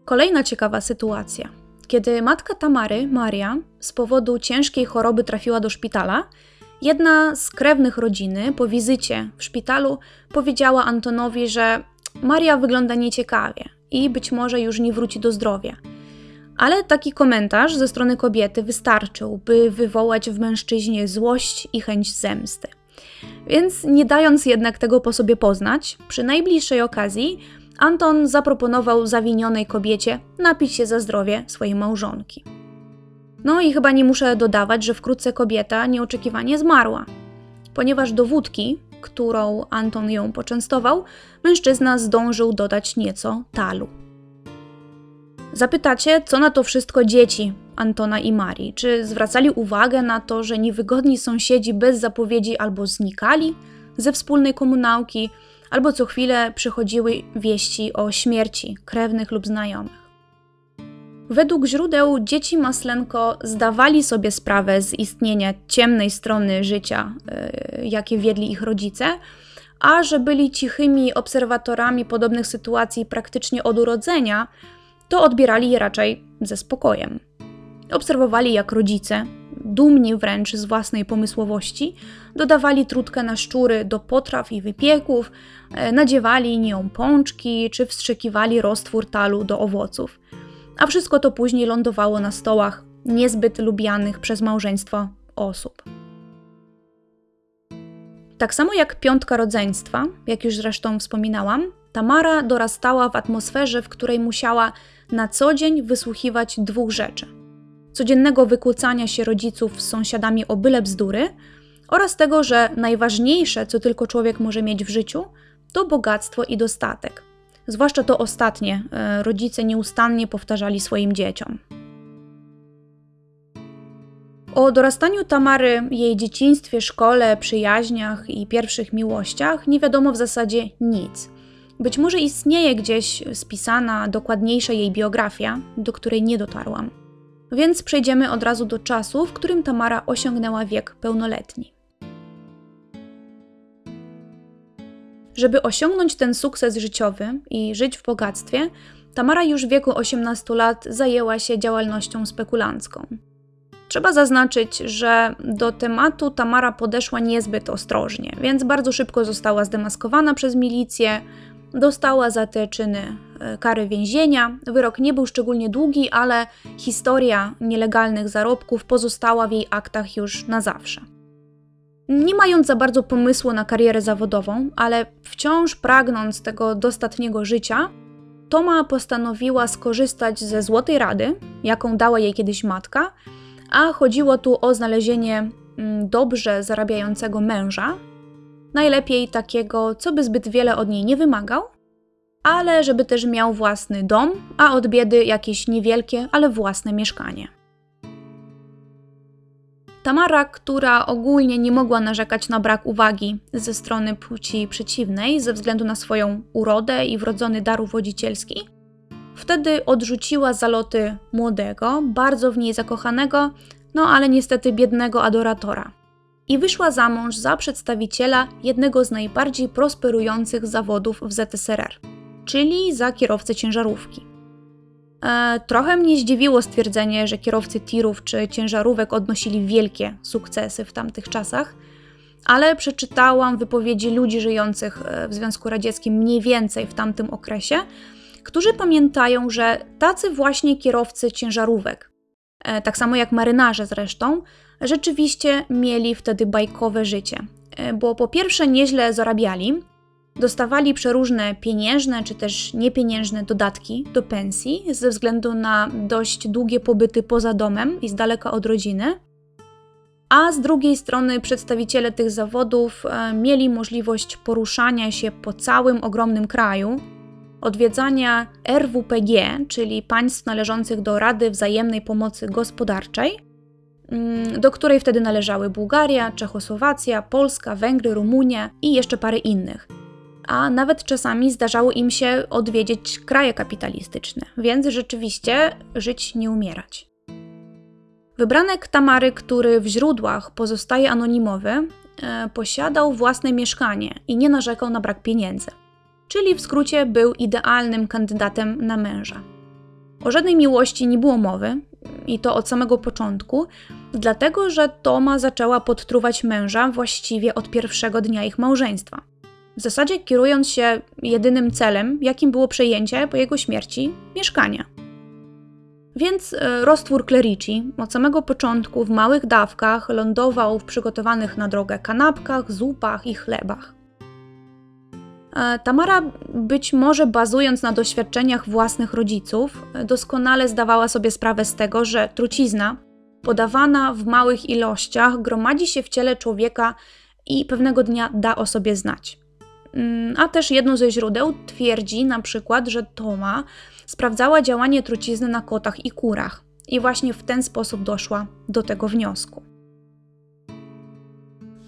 Kolejna ciekawa sytuacja. Kiedy matka Tamary, Maria, z powodu ciężkiej choroby trafiła do szpitala, Jedna z krewnych rodziny po wizycie w szpitalu powiedziała Antonowi, że Maria wygląda nieciekawie i być może już nie wróci do zdrowia. Ale taki komentarz ze strony kobiety wystarczył, by wywołać w mężczyźnie złość i chęć zemsty. Więc nie dając jednak tego po sobie poznać, przy najbliższej okazji Anton zaproponował zawinionej kobiecie napić się za zdrowie swojej małżonki. No i chyba nie muszę dodawać, że wkrótce kobieta nieoczekiwanie zmarła, ponieważ do wódki, którą Anton ją poczęstował, mężczyzna zdążył dodać nieco talu. Zapytacie, co na to wszystko dzieci Antona i Marii? Czy zwracali uwagę na to, że niewygodni sąsiedzi bez zapowiedzi albo znikali ze wspólnej komunałki, albo co chwilę przychodziły wieści o śmierci krewnych lub znajomych? Według źródeł dzieci Maslenko zdawali sobie sprawę z istnienia ciemnej strony życia, yy, jakie wiedli ich rodzice, a że byli cichymi obserwatorami podobnych sytuacji praktycznie od urodzenia, to odbierali je raczej ze spokojem. Obserwowali, jak rodzice, dumni wręcz z własnej pomysłowości, dodawali trutkę na szczury do potraw i wypieków, e, nadziewali nią pączki czy wstrzykiwali roztwór talu do owoców a wszystko to później lądowało na stołach niezbyt lubianych przez małżeństwo osób. Tak samo jak piątka rodzeństwa, jak już zresztą wspominałam, Tamara dorastała w atmosferze, w której musiała na co dzień wysłuchiwać dwóch rzeczy: codziennego wykłócania się rodziców z sąsiadami o byle bzdury oraz tego, że najważniejsze, co tylko człowiek może mieć w życiu, to bogactwo i dostatek, Zwłaszcza to ostatnie e, rodzice nieustannie powtarzali swoim dzieciom. O dorastaniu Tamary, jej dzieciństwie, szkole, przyjaźniach i pierwszych miłościach nie wiadomo w zasadzie nic. Być może istnieje gdzieś spisana dokładniejsza jej biografia, do której nie dotarłam. Więc przejdziemy od razu do czasu, w którym Tamara osiągnęła wiek pełnoletni. Żeby osiągnąć ten sukces życiowy i żyć w bogactwie, Tamara już w wieku 18 lat zajęła się działalnością spekulancką. Trzeba zaznaczyć, że do tematu Tamara podeszła niezbyt ostrożnie, więc bardzo szybko została zdemaskowana przez milicję, dostała za te czyny e, kary więzienia. Wyrok nie był szczególnie długi, ale historia nielegalnych zarobków pozostała w jej aktach już na zawsze. Nie mając za bardzo pomysłu na karierę zawodową, ale wciąż pragnąc tego dostatniego życia, Toma postanowiła skorzystać ze złotej rady, jaką dała jej kiedyś matka, a chodziło tu o znalezienie mm, dobrze zarabiającego męża, najlepiej takiego, co by zbyt wiele od niej nie wymagał, ale żeby też miał własny dom, a od biedy jakieś niewielkie, ale własne mieszkanie. Tamara, która ogólnie nie mogła narzekać na brak uwagi ze strony płci przeciwnej ze względu na swoją urodę i wrodzony dar uwodzicielski, wtedy odrzuciła zaloty młodego, bardzo w niej zakochanego, no ale niestety biednego adoratora. I wyszła za mąż za przedstawiciela jednego z najbardziej prosperujących zawodów w ZSRR, czyli za kierowcę ciężarówki. E, trochę mnie zdziwiło stwierdzenie, że kierowcy tirów czy ciężarówek odnosili wielkie sukcesy w tamtych czasach, ale przeczytałam wypowiedzi ludzi żyjących e, w Związku Radzieckim mniej więcej w tamtym okresie, którzy pamiętają, że tacy właśnie kierowcy ciężarówek, e, tak samo jak marynarze zresztą, rzeczywiście mieli wtedy bajkowe życie. Bo po pierwsze nieźle zarabiali, Dostawali przeróżne pieniężne czy też niepieniężne dodatki do pensji ze względu na dość długie pobyty poza domem i z daleka od rodziny. a z drugiej strony przedstawiciele tych zawodów e, mieli możliwość poruszania się po całym ogromnym kraju, odwiedzania RWPG, czyli państw należących do Rady Wzajemnej Pomocy Gospodarczej, mm, do której wtedy należały Bułgaria, Czechosłowacja, Polska, Węgry, Rumunia i jeszcze parę innych. A nawet czasami zdarzało im się odwiedzić kraje kapitalistyczne, więc rzeczywiście żyć nie umierać. Wybranek Tamary, który w źródłach pozostaje anonimowy, e, posiadał własne mieszkanie i nie narzekał na brak pieniędzy. Czyli w skrócie był idealnym kandydatem na męża. O żadnej miłości nie było mowy, i to od samego początku, dlatego że Toma zaczęła podtruwać męża właściwie od pierwszego dnia ich małżeństwa. W zasadzie kierując się jedynym celem, jakim było przejęcie po jego śmierci mieszkania. Więc e, roztwór klerici od samego początku w małych dawkach lądował w przygotowanych na drogę kanapkach, zupach i chlebach. E, Tamara, być może bazując na doświadczeniach własnych rodziców, doskonale zdawała sobie sprawę z tego, że trucizna, podawana w małych ilościach, gromadzi się w ciele człowieka i pewnego dnia da o sobie znać. Mm, a też jedno ze źródeł twierdzi na przykład, że Toma sprawdzała działanie trucizny na kotach i kurach i właśnie w ten sposób doszła do tego wniosku.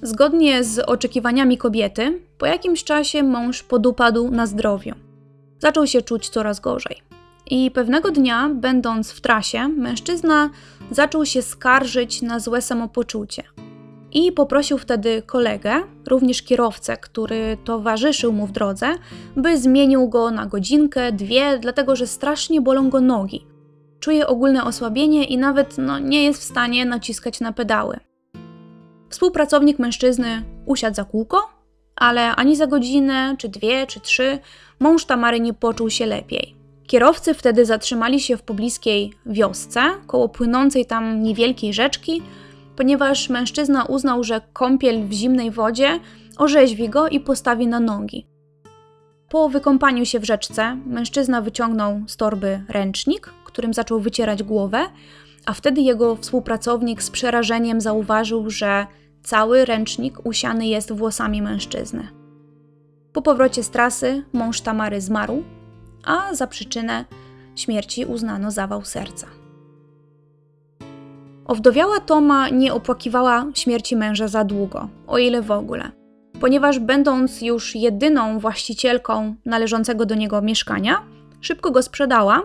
Zgodnie z oczekiwaniami kobiety, po jakimś czasie mąż podupadł na zdrowiu. Zaczął się czuć coraz gorzej. I pewnego dnia, będąc w trasie, mężczyzna zaczął się skarżyć na złe samopoczucie. I poprosił wtedy kolegę, również kierowcę, który towarzyszył mu w drodze, by zmienił go na godzinkę, dwie, dlatego że strasznie bolą go nogi. Czuje ogólne osłabienie i nawet no, nie jest w stanie naciskać na pedały. Współpracownik mężczyzny usiadł za kółko, ale ani za godzinę, czy dwie, czy trzy mąż Tamary nie poczuł się lepiej. Kierowcy wtedy zatrzymali się w pobliskiej wiosce, koło płynącej tam niewielkiej rzeczki, ponieważ mężczyzna uznał, że kąpiel w zimnej wodzie orzeźwi go i postawi na nogi. Po wykąpaniu się w rzeczce, mężczyzna wyciągnął z torby ręcznik, którym zaczął wycierać głowę, a wtedy jego współpracownik z przerażeniem zauważył, że cały ręcznik usiany jest włosami mężczyzny. Po powrocie z trasy mąż Tamary zmarł, a za przyczynę śmierci uznano zawał serca. Owdowiała Toma nie opłakiwała śmierci męża za długo, o ile w ogóle, ponieważ będąc już jedyną właścicielką należącego do niego mieszkania, szybko go sprzedała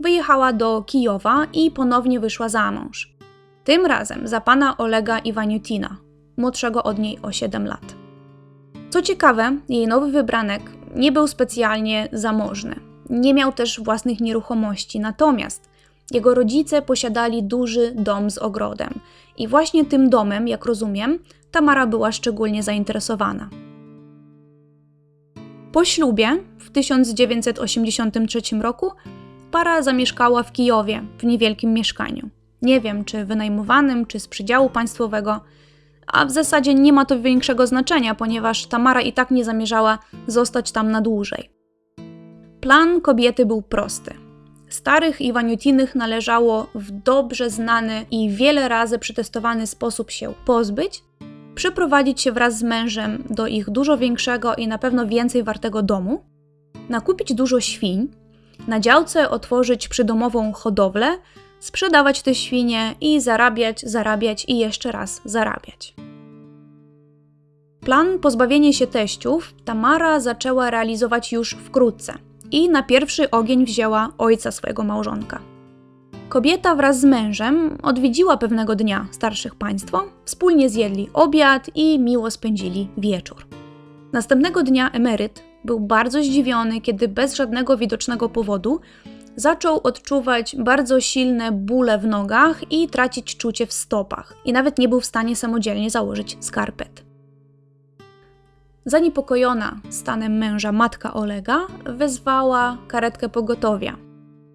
wyjechała do Kijowa i ponownie wyszła za mąż. Tym razem za pana Olega Iwaniutina, młodszego od niej o 7 lat. Co ciekawe, jej nowy wybranek nie był specjalnie zamożny. Nie miał też własnych nieruchomości, natomiast jego rodzice posiadali duży dom z ogrodem i właśnie tym domem, jak rozumiem, Tamara była szczególnie zainteresowana. Po ślubie w 1983 roku para zamieszkała w Kijowie, w niewielkim mieszkaniu. Nie wiem, czy wynajmowanym, czy z przydziału państwowego, a w zasadzie nie ma to większego znaczenia, ponieważ Tamara i tak nie zamierzała zostać tam na dłużej. Plan kobiety był prosty. Starych Iwaniutinych należało w dobrze znany i wiele razy przetestowany sposób się pozbyć, przeprowadzić się wraz z mężem do ich dużo większego i na pewno więcej wartego domu, nakupić dużo świń, na działce otworzyć przydomową hodowlę, sprzedawać te świnie i zarabiać, zarabiać i jeszcze raz zarabiać. Plan pozbawienia się teściów Tamara zaczęła realizować już wkrótce i na pierwszy ogień wzięła ojca swojego małżonka. Kobieta wraz z mężem odwiedziła pewnego dnia starszych państwo, wspólnie zjedli obiad i miło spędzili wieczór. Następnego dnia emeryt był bardzo zdziwiony, kiedy bez żadnego widocznego powodu zaczął odczuwać bardzo silne bóle w nogach i tracić czucie w stopach, i nawet nie był w stanie samodzielnie założyć skarpet. Zaniepokojona stanem męża matka Olega wezwała karetkę pogotowia,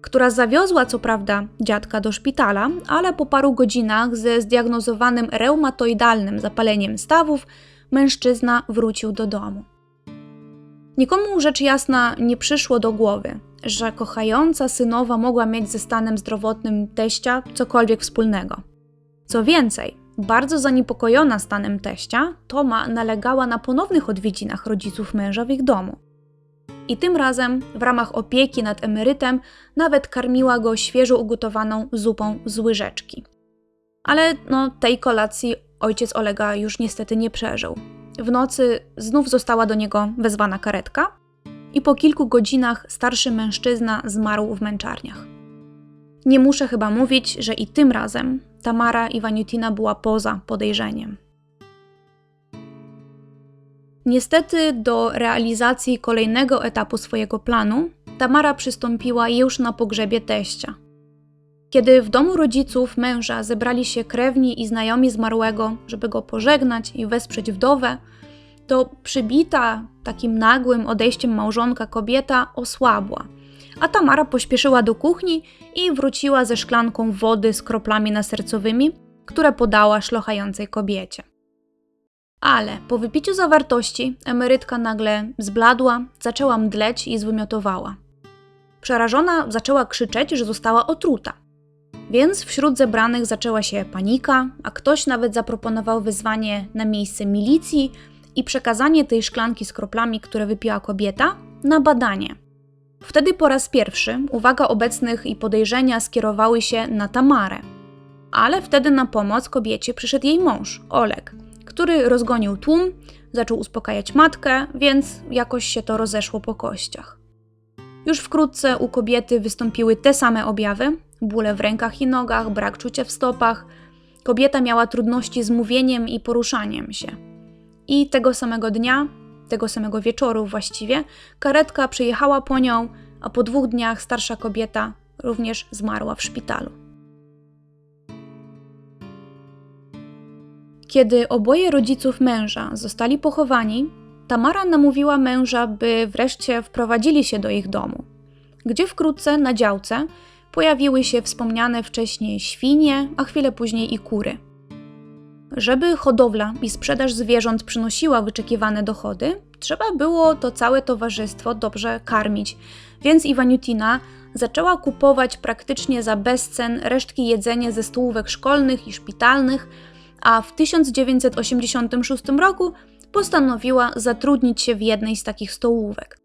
która zawiozła co prawda dziadka do szpitala, ale po paru godzinach ze zdiagnozowanym reumatoidalnym zapaleniem stawów mężczyzna wrócił do domu. Nikomu rzecz jasna nie przyszło do głowy, że kochająca synowa mogła mieć ze stanem zdrowotnym teścia cokolwiek wspólnego. Co więcej, Bardzo zaniepokojona stanem teścia, Toma nalegała na ponownych odwiedzinach rodziców męża w ich domu. I tym razem, w ramach opieki nad emerytem, nawet karmiła go świeżo ugotowaną zupą z łyżeczki. Ale no, tej kolacji ojciec Olega już niestety nie przeżył. W nocy znów została do niego wezwana karetka i po kilku godzinach starszy mężczyzna zmarł w męczarniach. Nie muszę chyba mówić, że i tym razem Tamara Iwaniutina była poza podejrzeniem. Niestety do realizacji kolejnego etapu swojego planu Tamara przystąpiła już na pogrzebie teścia. Kiedy w domu rodziców męża zebrali się krewni i znajomi zmarłego, żeby go pożegnać i wesprzeć wdowę, to przybita takim nagłym odejściem małżonka kobieta osłabła, a Tamara pośpieszyła do kuchni i wróciła ze szklanką wody z kroplami nasercowymi, które podała szlochającej kobiecie. Ale po wypiciu zawartości emerytka nagle zbladła, zaczęła mdleć i zwymiotowała. Przerażona zaczęła krzyczeć, że została otruta. Więc wśród zebranych zaczęła się panika, a ktoś nawet zaproponował wyzwanie na miejsce milicji i przekazanie tej szklanki z kroplami, które wypiła kobieta, na badanie. Wtedy po raz pierwszy uwaga obecnych i podejrzenia skierowały się na Tamarę. Ale wtedy na pomoc kobiecie przyszedł jej mąż, Oleg, który rozgonił tłum, zaczął uspokajać matkę, więc jakoś się to rozeszło po kościach. Już wkrótce u kobiety wystąpiły te same objawy: bóle w rękach i nogach, brak czucia w stopach. Kobieta miała trudności z mówieniem i poruszaniem się. I tego samego dnia, tego samego wieczoru właściwie, karetka przyjechała po nią, a po dwóch dniach starsza kobieta również zmarła w szpitalu. Kiedy oboje rodziców męża zostali pochowani, Tamara namówiła męża, by wreszcie wprowadzili się do ich domu, gdzie wkrótce na działce pojawiły się wspomniane wcześniej świnie, a chwilę później i kury. Żeby hodowla i sprzedaż zwierząt przynosiła wyczekiwane dochody, trzeba było to całe towarzystwo dobrze karmić, więc Iwaniutina zaczęła kupować praktycznie za bezcen resztki jedzenia ze stołówek szkolnych i szpitalnych, a w 1986 roku postanowiła zatrudnić się w jednej z takich stołówek.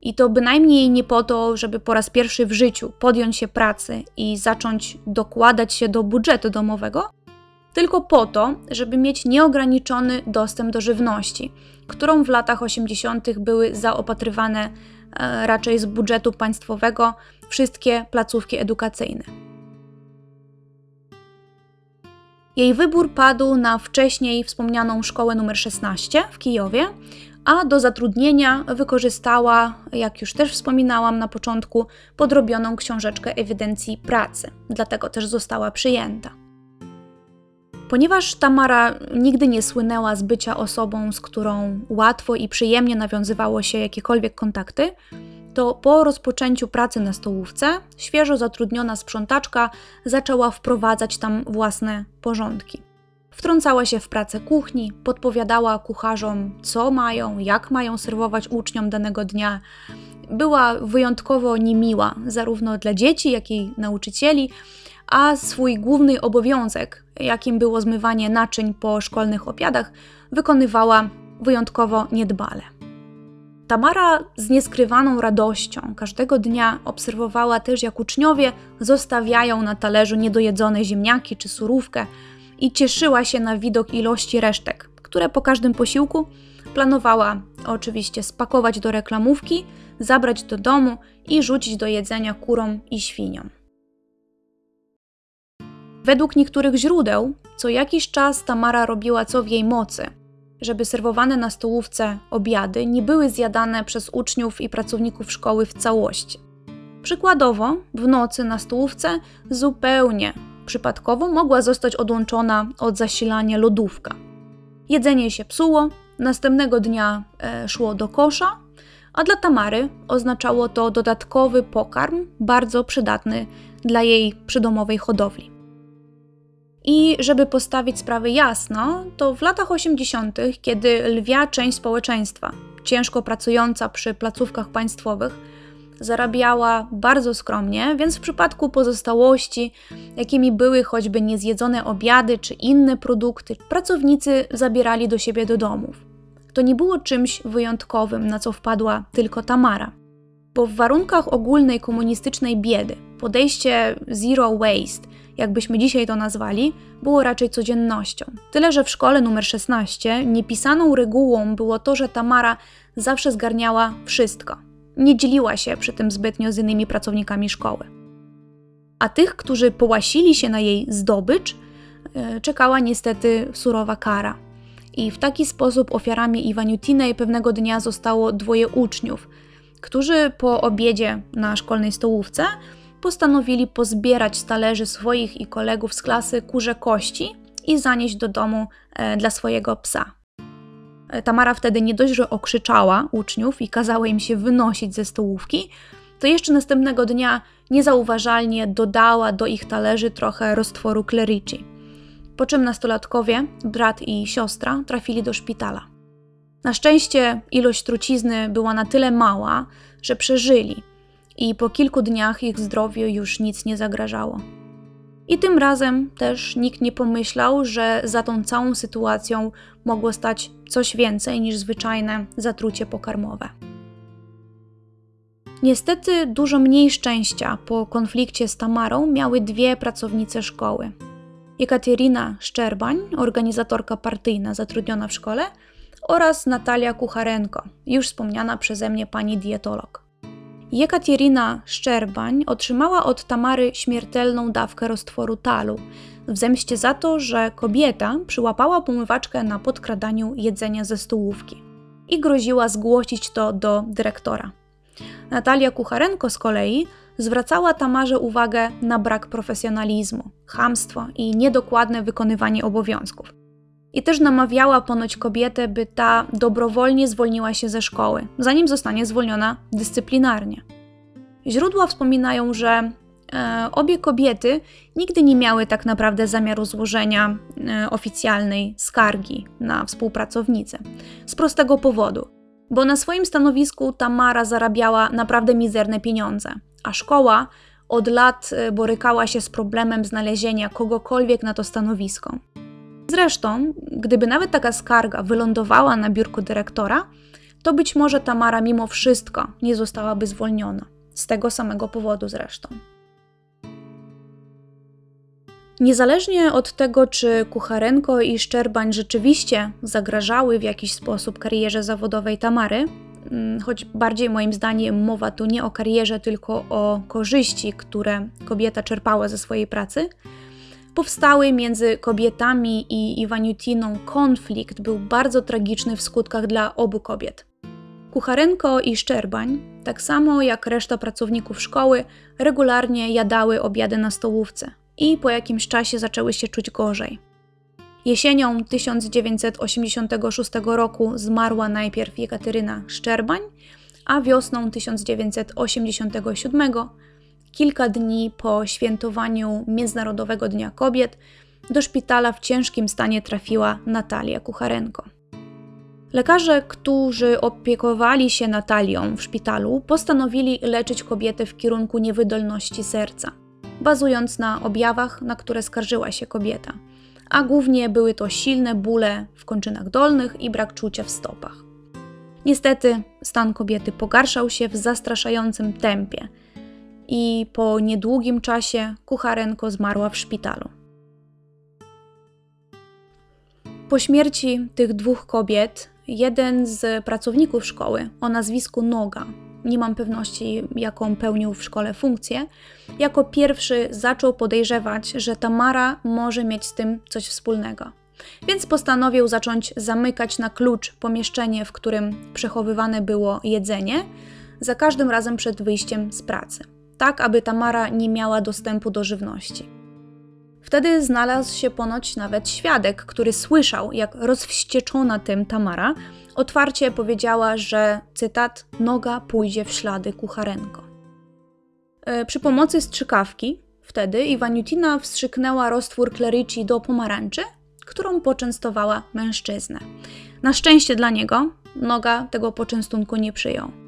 I to bynajmniej nie po to, żeby po raz pierwszy w życiu podjąć się pracy i zacząć dokładać się do budżetu domowego, tylko po to, żeby mieć nieograniczony dostęp do żywności, którą w latach 80. były zaopatrywane e, raczej z budżetu państwowego wszystkie placówki edukacyjne. Jej wybór padł na wcześniej wspomnianą szkołę nr 16 w Kijowie, a do zatrudnienia wykorzystała, jak już też wspominałam na początku, podrobioną książeczkę ewidencji pracy, dlatego też została przyjęta. Ponieważ Tamara nigdy nie słynęła z bycia osobą, z którą łatwo i przyjemnie nawiązywało się jakiekolwiek kontakty, to po rozpoczęciu pracy na stołówce świeżo zatrudniona sprzątaczka zaczęła wprowadzać tam własne porządki. Wtrącała się w pracę kuchni, podpowiadała kucharzom, co mają, jak mają serwować uczniom danego dnia. Była wyjątkowo niemiła, zarówno dla dzieci, jak i nauczycieli, a swój główny obowiązek, jakim było zmywanie naczyń po szkolnych obiadach, wykonywała wyjątkowo niedbale. Tamara z nieskrywaną radością każdego dnia obserwowała też, jak uczniowie zostawiają na talerzu niedojedzone ziemniaki czy surówkę i cieszyła się na widok ilości resztek, które po każdym posiłku planowała oczywiście spakować do reklamówki, zabrać do domu i rzucić do jedzenia kurom i świniom. Według niektórych źródeł, co jakiś czas Tamara robiła co w jej mocy, żeby serwowane na stołówce obiady nie były zjadane przez uczniów i pracowników szkoły w całości. Przykładowo, w nocy na stołówce zupełnie przypadkowo mogła zostać odłączona od zasilania lodówka. Jedzenie się psuło, następnego dnia e, szło do kosza, a dla Tamary oznaczało to dodatkowy pokarm, bardzo przydatny dla jej przydomowej hodowli. I żeby postawić sprawy jasno, to w latach 80., kiedy lwia część społeczeństwa, ciężko pracująca przy placówkach państwowych, zarabiała bardzo skromnie, więc w przypadku pozostałości, jakimi były choćby niezjedzone obiady czy inne produkty, pracownicy zabierali do siebie do domów. To nie było czymś wyjątkowym, na co wpadła tylko Tamara. Bo w warunkach ogólnej komunistycznej biedy podejście zero waste, jakbyśmy dzisiaj to nazwali, było raczej codziennością. Tyle, że w szkole numer 16 niepisaną regułą było to, że Tamara zawsze zgarniała wszystko. Nie dzieliła się przy tym zbytnio z innymi pracownikami szkoły. A tych, którzy połasili się na jej zdobycz, e, czekała niestety surowa kara. I w taki sposób ofiarami Iwaniutinej pewnego dnia zostało dwoje uczniów, którzy po obiedzie na szkolnej stołówce postanowili pozbierać z talerzy swoich i kolegów z klasy kurze kości i zanieść do domu e, dla swojego psa. E, Tamara wtedy nie dość, że okrzyczała uczniów i kazała im się wynosić ze stołówki, to jeszcze następnego dnia niezauważalnie dodała do ich talerzy trochę roztworu klerici. Po czym nastolatkowie, brat i siostra, trafili do szpitala. Na szczęście ilość trucizny była na tyle mała, że przeżyli i po kilku dniach ich zdrowiu już nic nie zagrażało. I tym razem też nikt nie pomyślał, że za tą całą sytuacją mogło stać coś więcej niż zwyczajne zatrucie pokarmowe. Niestety dużo mniej szczęścia po konflikcie z Tamarą miały dwie pracownice szkoły. Jekaterina Szczerbań, organizatorka partyjna zatrudniona w szkole, oraz Natalia Kucharenko, już wspomniana przeze mnie pani dietolog. Jekaterina Szczerbań otrzymała od Tamary śmiertelną dawkę roztworu talu w zemście za to, że kobieta przyłapała pomywaczkę na podkradaniu jedzenia ze stołówki i groziła zgłosić to do dyrektora. Natalia Kucharenko z kolei zwracała Tamarze uwagę na brak profesjonalizmu, chamstwo i niedokładne wykonywanie obowiązków. I też namawiała ponoć kobietę, by ta dobrowolnie zwolniła się ze szkoły, zanim zostanie zwolniona dyscyplinarnie. Źródła wspominają, że e, obie kobiety nigdy nie miały tak naprawdę zamiaru złożenia e, oficjalnej skargi na współpracownicę. Z prostego powodu, bo na swoim stanowisku Tamara zarabiała naprawdę mizerne pieniądze, a szkoła od lat e, borykała się z problemem znalezienia kogokolwiek na to stanowisko. Zresztą, gdyby nawet taka skarga wylądowała na biurku dyrektora, to być może Tamara mimo wszystko nie zostałaby zwolniona. Z tego samego powodu zresztą. Niezależnie od tego, czy Kucharenko i Szczerbań rzeczywiście zagrażały w jakiś sposób karierze zawodowej Tamary, mm, choć bardziej moim zdaniem mowa tu nie o karierze, tylko o korzyści, które kobieta czerpała ze swojej pracy, powstały między kobietami i Iwaniutiną konflikt był bardzo tragiczny w skutkach dla obu kobiet. Kucharenko i Szczerbań, tak samo jak reszta pracowników szkoły, regularnie jadały obiady na stołówce i po jakimś czasie zaczęły się czuć gorzej. Jesienią 1986 roku zmarła najpierw Jekateryna Szczerbań, a wiosną 1987 kilka dni po świętowaniu Międzynarodowego Dnia Kobiet do szpitala w ciężkim stanie trafiła Natalia Kucharenko. Lekarze, którzy opiekowali się Natalią w szpitalu, postanowili leczyć kobietę w kierunku niewydolności serca, bazując na objawach, na które skarżyła się kobieta, a głównie były to silne bóle w kończynach dolnych i brak czucia w stopach. Niestety, stan kobiety pogarszał się w zastraszającym tempie i po niedługim czasie kucharenko zmarła w szpitalu. Po śmierci tych dwóch kobiet, jeden z pracowników szkoły o nazwisku Noga, nie mam pewności, jaką pełnił w szkole funkcję, jako pierwszy zaczął podejrzewać, że Tamara może mieć z tym coś wspólnego. Więc postanowił zacząć zamykać na klucz pomieszczenie, w którym przechowywane było jedzenie, za każdym razem przed wyjściem z pracy tak aby Tamara nie miała dostępu do żywności. Wtedy znalazł się ponoć nawet świadek, który słyszał, jak rozwścieczona tym Tamara otwarcie powiedziała, że, cytat, noga pójdzie w ślady kucharenko. E, przy pomocy strzykawki wtedy Iwaniutina wstrzyknęła roztwór kleryci do pomarańczy, którą poczęstowała mężczyznę. Na szczęście dla niego noga tego poczęstunku nie przyjął.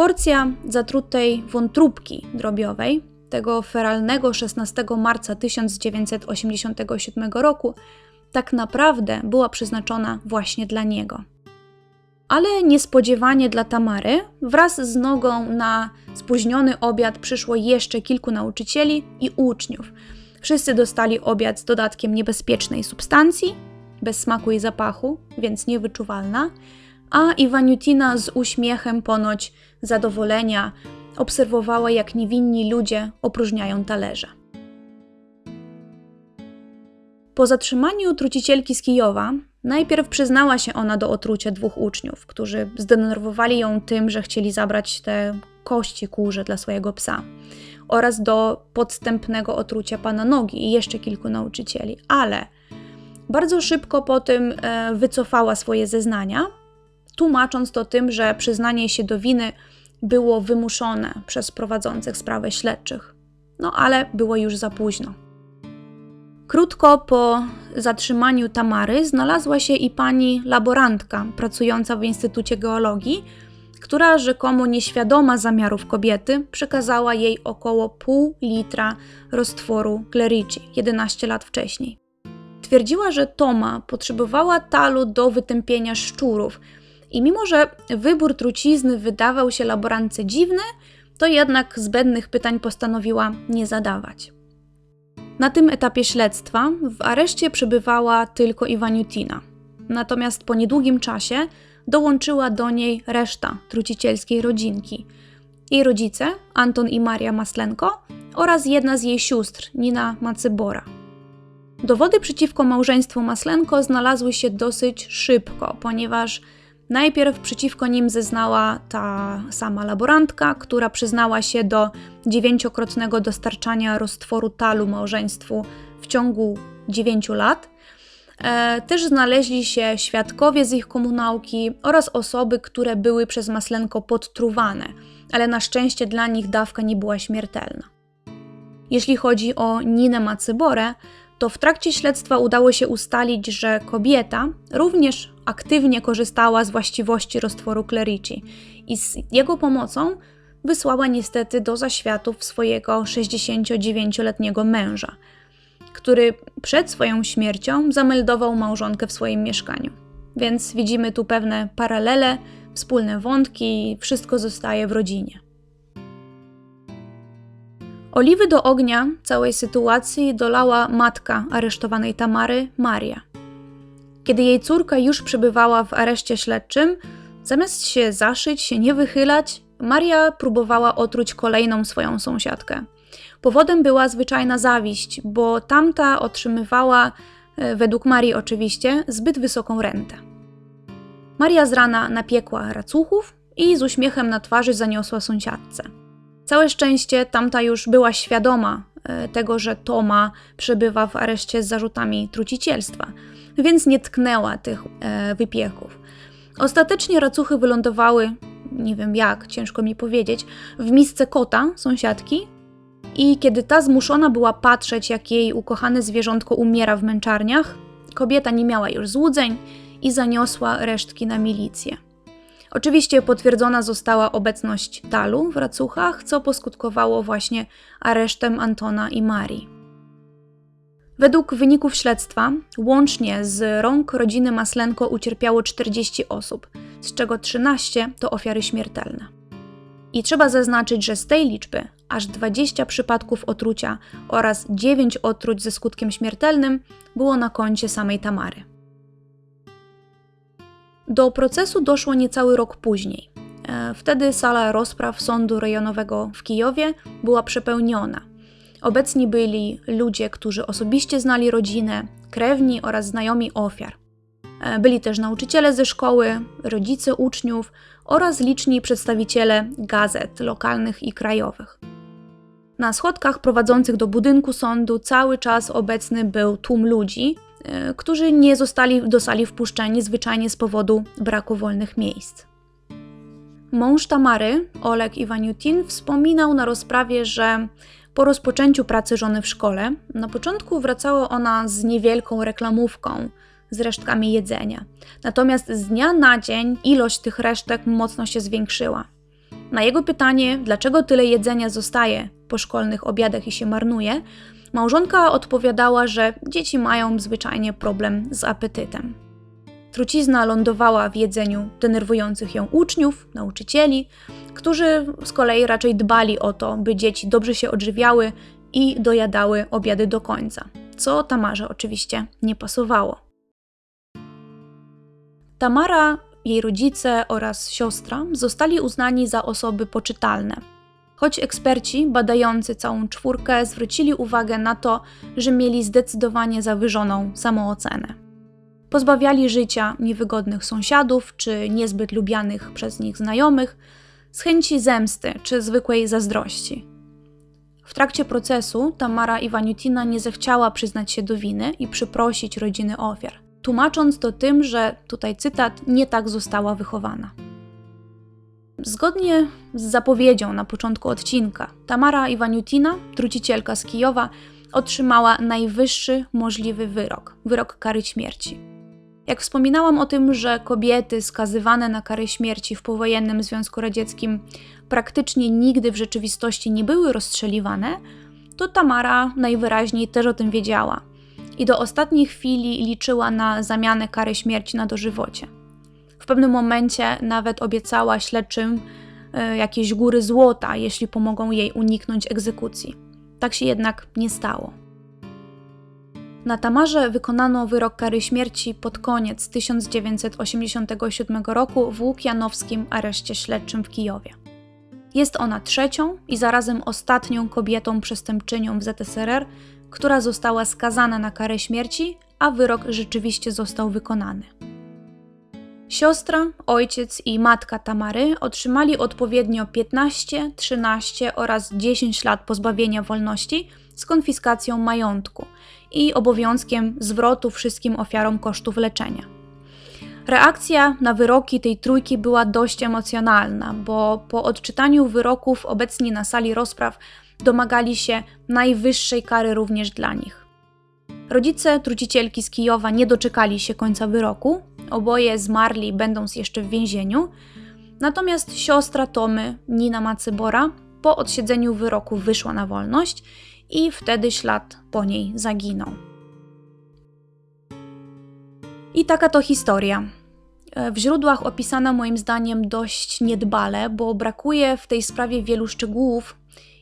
Porcja zatrutej wątróbki drobiowej tego feralnego 16 marca 1987 roku tak naprawdę była przeznaczona właśnie dla niego. Ale niespodziewanie dla Tamary, wraz z nogą na spóźniony obiad przyszło jeszcze kilku nauczycieli i uczniów. Wszyscy dostali obiad z dodatkiem niebezpiecznej substancji, bez smaku i zapachu, więc niewyczuwalna, a Iwaniutina z uśmiechem ponoć zadowolenia obserwowała, jak niewinni ludzie opróżniają talerze. Po zatrzymaniu trucicielki z Kijowa, najpierw przyznała się ona do otrucia dwóch uczniów, którzy zdenerwowali ją tym, że chcieli zabrać te kości kurze dla swojego psa, oraz do podstępnego otrucia pana nogi i jeszcze kilku nauczycieli, ale bardzo szybko po tym e, wycofała swoje zeznania, tłumacząc to tym, że przyznanie się do winy było wymuszone przez prowadzących sprawę śledczych. No ale było już za późno. Krótko po zatrzymaniu Tamary znalazła się i pani laborantka pracująca w Instytucie Geologii, która rzekomo nieświadoma zamiarów kobiety przekazała jej około pół litra roztworu Clerici 11 lat wcześniej. Twierdziła, że Toma potrzebowała talu do wytępienia szczurów i mimo, że wybór trucizny wydawał się laborantce dziwny, to jednak zbędnych pytań postanowiła nie zadawać. Na tym etapie śledztwa w areszcie przebywała tylko Iwaniutina. Natomiast po niedługim czasie dołączyła do niej reszta trucicielskiej rodzinki. Jej rodzice, Anton i Maria Maslenko oraz jedna z jej sióstr, Nina Macybora. Dowody przeciwko małżeństwu Maslenko znalazły się dosyć szybko, ponieważ Najpierw przeciwko nim zeznała ta sama laborantka, która przyznała się do dziewięciokrotnego dostarczania roztworu talu małżeństwu w ciągu dziewięciu lat. E, też znaleźli się świadkowie z ich komunałki oraz osoby, które były przez Maslenko podtruwane, ale na szczęście dla nich dawka nie była śmiertelna. Jeśli chodzi o Ninę Macyborę, to w trakcie śledztwa udało się ustalić, że kobieta również aktywnie korzystała z właściwości roztworu Clerici i z jego pomocą wysłała niestety do zaświatów swojego 69-letniego męża, który przed swoją śmiercią zameldował małżonkę w swoim mieszkaniu. Więc widzimy tu pewne paralele, wspólne wątki, wszystko zostaje w rodzinie. Oliwy do ognia całej sytuacji dolała matka aresztowanej Tamary, Maria. Kiedy jej córka już przebywała w areszcie śledczym, zamiast się zaszyć, się nie wychylać, Maria próbowała otruć kolejną swoją sąsiadkę. Powodem była zwyczajna zawiść, bo tamta otrzymywała, e, według Marii oczywiście, zbyt wysoką rentę. Maria z rana napiekła racuchów i z uśmiechem na twarzy zaniosła sąsiadce. Całe szczęście tamta już była świadoma e, tego, że Toma przebywa w areszcie z zarzutami trucicielstwa, więc nie tknęła tych e, wypiechów. Ostatecznie racuchy wylądowały, nie wiem jak, ciężko mi powiedzieć, w misce kota, sąsiadki, i kiedy ta zmuszona była patrzeć, jak jej ukochane zwierzątko umiera w męczarniach, kobieta nie miała już złudzeń i zaniosła resztki na milicję. Oczywiście potwierdzona została obecność talu w racuchach, co poskutkowało właśnie aresztem Antona i Marii. Według wyników śledztwa, łącznie z rąk rodziny Maslenko ucierpiało 40 osób, z czego 13 to ofiary śmiertelne. I trzeba zaznaczyć, że z tej liczby aż 20 przypadków otrucia oraz 9 otruć ze skutkiem śmiertelnym było na koncie samej Tamary. Do procesu doszło niecały rok później. E, wtedy sala rozpraw Sądu Rejonowego w Kijowie była przepełniona. Obecni byli ludzie, którzy osobiście znali rodzinę, krewni oraz znajomi ofiar. E, byli też nauczyciele ze szkoły, rodzice uczniów oraz liczni przedstawiciele gazet lokalnych i krajowych. Na schodkach prowadzących do budynku sądu cały czas obecny był tłum ludzi, E, którzy nie zostali do sali wpuszczeni zwyczajnie z powodu braku wolnych miejsc. Mąż Tamary, Oleg Iwaniutin, wspominał na rozprawie, że po rozpoczęciu pracy żony w szkole, na początku wracała ona z niewielką reklamówką, z resztkami jedzenia. Natomiast z dnia na dzień ilość tych resztek mocno się zwiększyła. Na jego pytanie, dlaczego tyle jedzenia zostaje po szkolnych obiadach i się marnuje, małżonka odpowiadała, że dzieci mają zwyczajnie problem z apetytem. Trucizna lądowała w jedzeniu denerwujących ją uczniów, nauczycieli, którzy z kolei raczej dbali o to, by dzieci dobrze się odżywiały i dojadały obiady do końca, co Tamarze oczywiście nie pasowało. Tamara, jej rodzice oraz siostra zostali uznani za osoby poczytalne. Choć eksperci badający całą czwórkę zwrócili uwagę na to, że mieli zdecydowanie zawyżoną samoocenę. Pozbawiali życia niewygodnych sąsiadów czy niezbyt lubianych przez nich znajomych z chęci zemsty czy zwykłej zazdrości. W trakcie procesu Tamara Iwaniutina nie zechciała przyznać się do winy i przyprosić rodziny ofiar, tłumacząc to tym, że, tutaj cytat, nie tak została wychowana. Zgodnie z zapowiedzią na początku odcinka, Tamara Iwaniutina, trucicielka z Kijowa, otrzymała najwyższy możliwy wyrok wyrok kary śmierci. Jak wspominałam o tym, że kobiety skazywane na karę śmierci w powojennym Związku Radzieckim praktycznie nigdy w rzeczywistości nie były rozstrzeliwane, to Tamara najwyraźniej też o tym wiedziała i do ostatniej chwili liczyła na zamianę kary śmierci na dożywocie. W pewnym momencie nawet obiecała śledczym y, jakieś góry złota, jeśli pomogą jej uniknąć egzekucji. Tak się jednak nie stało. Na Tamarze wykonano wyrok kary śmierci pod koniec 1987 roku w Łukianowskim areszcie śledczym w Kijowie. Jest ona trzecią i zarazem ostatnią kobietą przestępczynią w ZSRR, która została skazana na karę śmierci, a wyrok rzeczywiście został wykonany. Siostra, ojciec i matka Tamary otrzymali odpowiednio 15, 13 oraz 10 lat pozbawienia wolności z konfiskacją majątku i obowiązkiem zwrotu wszystkim ofiarom kosztów leczenia. Reakcja na wyroki tej trójki była dość emocjonalna, bo po odczytaniu wyroków obecni na sali rozpraw domagali się najwyższej kary również dla nich. Rodzice trucicielki z Kijowa nie doczekali się końca wyroku, oboje zmarli będąc jeszcze w więzieniu, natomiast siostra Tomy, Nina Macybora, po odsiedzeniu wyroku wyszła na wolność i wtedy ślad po niej zaginął. I taka to historia. W źródłach opisana moim zdaniem dość niedbale, bo brakuje w tej sprawie wielu szczegółów,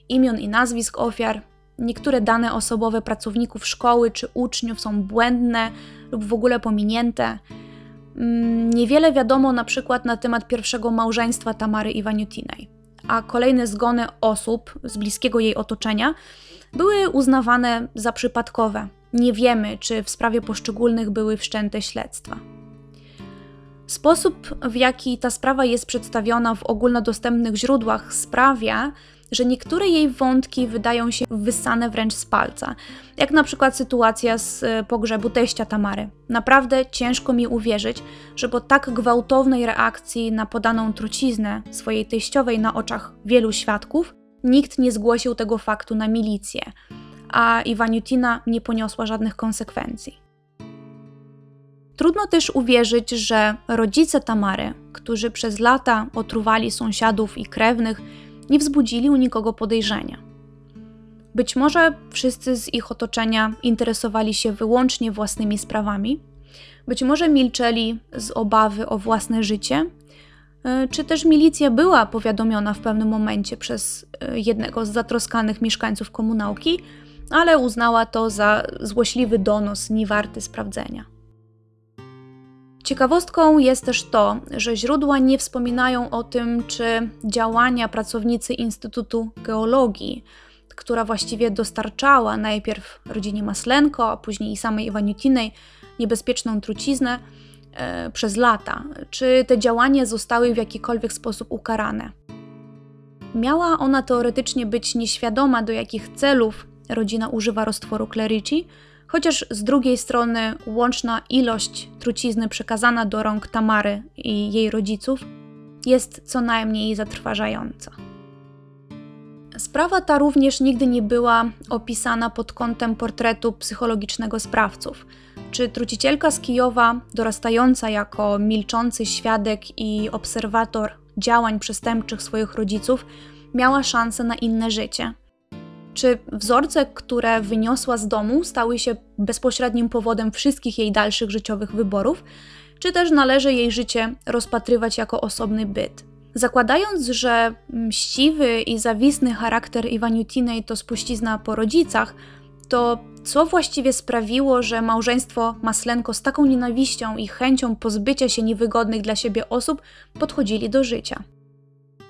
imion i nazwisk ofiar. Niektóre dane osobowe pracowników szkoły czy uczniów są błędne lub w ogóle pominięte. Mm, niewiele wiadomo na przykład na temat pierwszego małżeństwa Tamary Iwaniutinej, a kolejne zgony osób z bliskiego jej otoczenia były uznawane za przypadkowe. Nie wiemy, czy w sprawie poszczególnych były wszczęte śledztwa. Sposób, w jaki ta sprawa jest przedstawiona w ogólnodostępnych źródłach, sprawia, że niektóre jej wątki wydają się wysane wręcz z palca, jak na przykład sytuacja z e, pogrzebu teścia Tamary. Naprawdę ciężko mi uwierzyć, że po tak gwałtownej reakcji na podaną truciznę swojej teściowej na oczach wielu świadków, nikt nie zgłosił tego faktu na milicję, a Iwaniutina nie poniosła żadnych konsekwencji. Trudno też uwierzyć, że rodzice Tamary, którzy przez lata otruwali sąsiadów i krewnych, nie wzbudzili u nikogo podejrzenia. Być może wszyscy z ich otoczenia interesowali się wyłącznie własnymi sprawami, być może milczeli z obawy o własne życie, e, czy też milicja była powiadomiona w pewnym momencie przez e, jednego z zatroskanych mieszkańców komunałki, ale uznała to za złośliwy donos, niewarty sprawdzenia. Ciekawostką jest też to, że źródła nie wspominają o tym, czy działania pracownicy Instytutu Geologii, która właściwie dostarczała najpierw rodzinie Maslenko, a później i samej Iwaniutinej niebezpieczną truciznę e, przez lata, czy te działania zostały w jakikolwiek sposób ukarane. Miała ona teoretycznie być nieświadoma, do jakich celów rodzina używa roztworu Clerici, chociaż z drugiej strony łączna ilość trucizny przekazana do rąk Tamary i jej rodziców jest co najmniej zatrważająca. Sprawa ta również nigdy nie była opisana pod kątem portretu psychologicznego sprawców. Czy trucicielka z Kijowa, dorastająca jako milczący świadek i obserwator działań przestępczych swoich rodziców, miała szansę na inne życie. Czy wzorce, które wyniosła z domu, stały się bezpośrednim powodem wszystkich jej dalszych życiowych wyborów, czy też należy jej życie rozpatrywać jako osobny byt? Zakładając, że mściwy i zawisny charakter Iwaniutinej to spuścizna po rodzicach, to co właściwie sprawiło, że małżeństwo Maslenko z taką nienawiścią i chęcią pozbycia się niewygodnych dla siebie osób podchodzili do życia?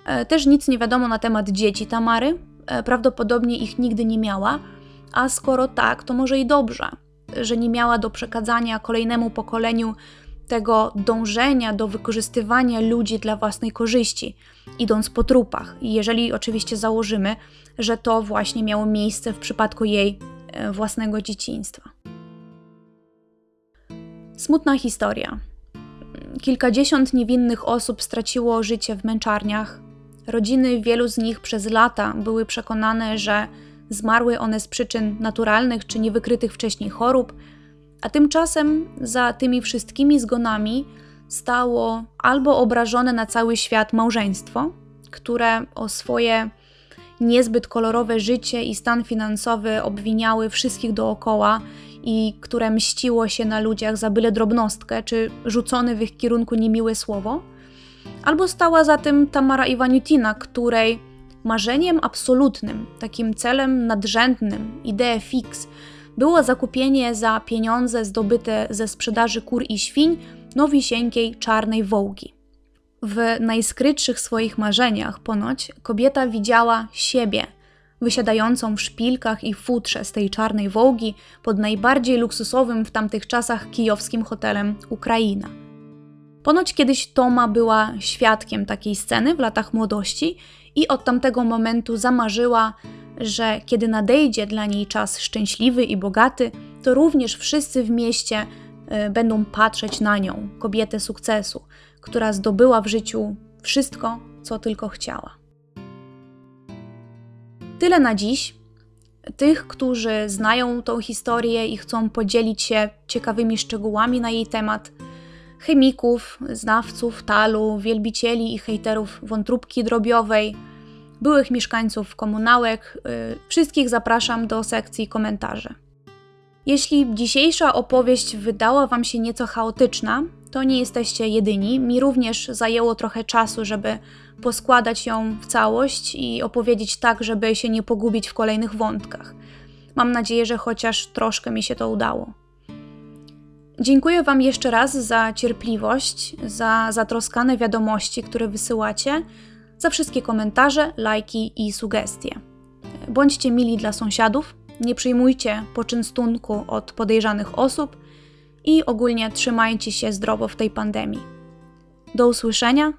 E, też nic nie wiadomo na temat dzieci Tamary, prawdopodobnie ich nigdy nie miała, a skoro tak, to może i dobrze, że nie miała do przekazania kolejnemu pokoleniu tego dążenia do wykorzystywania ludzi dla własnej korzyści, idąc po trupach. Jeżeli oczywiście założymy, że to właśnie miało miejsce w przypadku jej e, własnego dzieciństwa. Smutna historia. Kilkadziesiąt niewinnych osób straciło życie w męczarniach. Rodziny wielu z nich przez lata były przekonane, że zmarły one z przyczyn naturalnych czy niewykrytych wcześniej chorób, a tymczasem za tymi wszystkimi zgonami stało albo obrażone na cały świat małżeństwo, które o swoje niezbyt kolorowe życie i stan finansowy obwiniały wszystkich dookoła i które mściło się na ludziach za byle drobnostkę czy rzucone w ich kierunku niemiłe słowo, albo stała za tym Tamara Iwaniutina, której marzeniem absolutnym, takim celem nadrzędnym, ideę fix, było zakupienie za pieniądze zdobyte ze sprzedaży kur i świń nowisieńkiej czarnej wołgi. W najskrytszych swoich marzeniach ponoć kobieta widziała siebie, wysiadającą w szpilkach i futrze z tej czarnej wołgi pod najbardziej luksusowym w tamtych czasach kijowskim hotelem Ukraina. Ponoć kiedyś Toma była świadkiem takiej sceny w latach młodości i od tamtego momentu zamarzyła, że kiedy nadejdzie dla niej czas szczęśliwy i bogaty, to również wszyscy w mieście y, będą patrzeć na nią, kobietę sukcesu, która zdobyła w życiu wszystko, co tylko chciała. Tyle na dziś. Tych, którzy znają tą historię i chcą podzielić się ciekawymi szczegółami na jej temat, chemików, znawców talu, wielbicieli i hejterów wątróbki drobiowej, byłych mieszkańców komunałek. Y, wszystkich zapraszam do sekcji komentarzy. Jeśli dzisiejsza opowieść wydała Wam się nieco chaotyczna, to nie jesteście jedyni. Mi również zajęło trochę czasu, żeby poskładać ją w całość i opowiedzieć tak, żeby się nie pogubić w kolejnych wątkach. Mam nadzieję, że chociaż troszkę mi się to udało. Dziękuję Wam jeszcze raz za cierpliwość, za zatroskane wiadomości, które wysyłacie, za wszystkie komentarze, lajki i sugestie. Bądźcie mili dla sąsiadów, nie przyjmujcie poczynstunku od podejrzanych osób i ogólnie trzymajcie się zdrowo w tej pandemii. Do usłyszenia,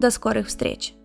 do skorych wstrzeć.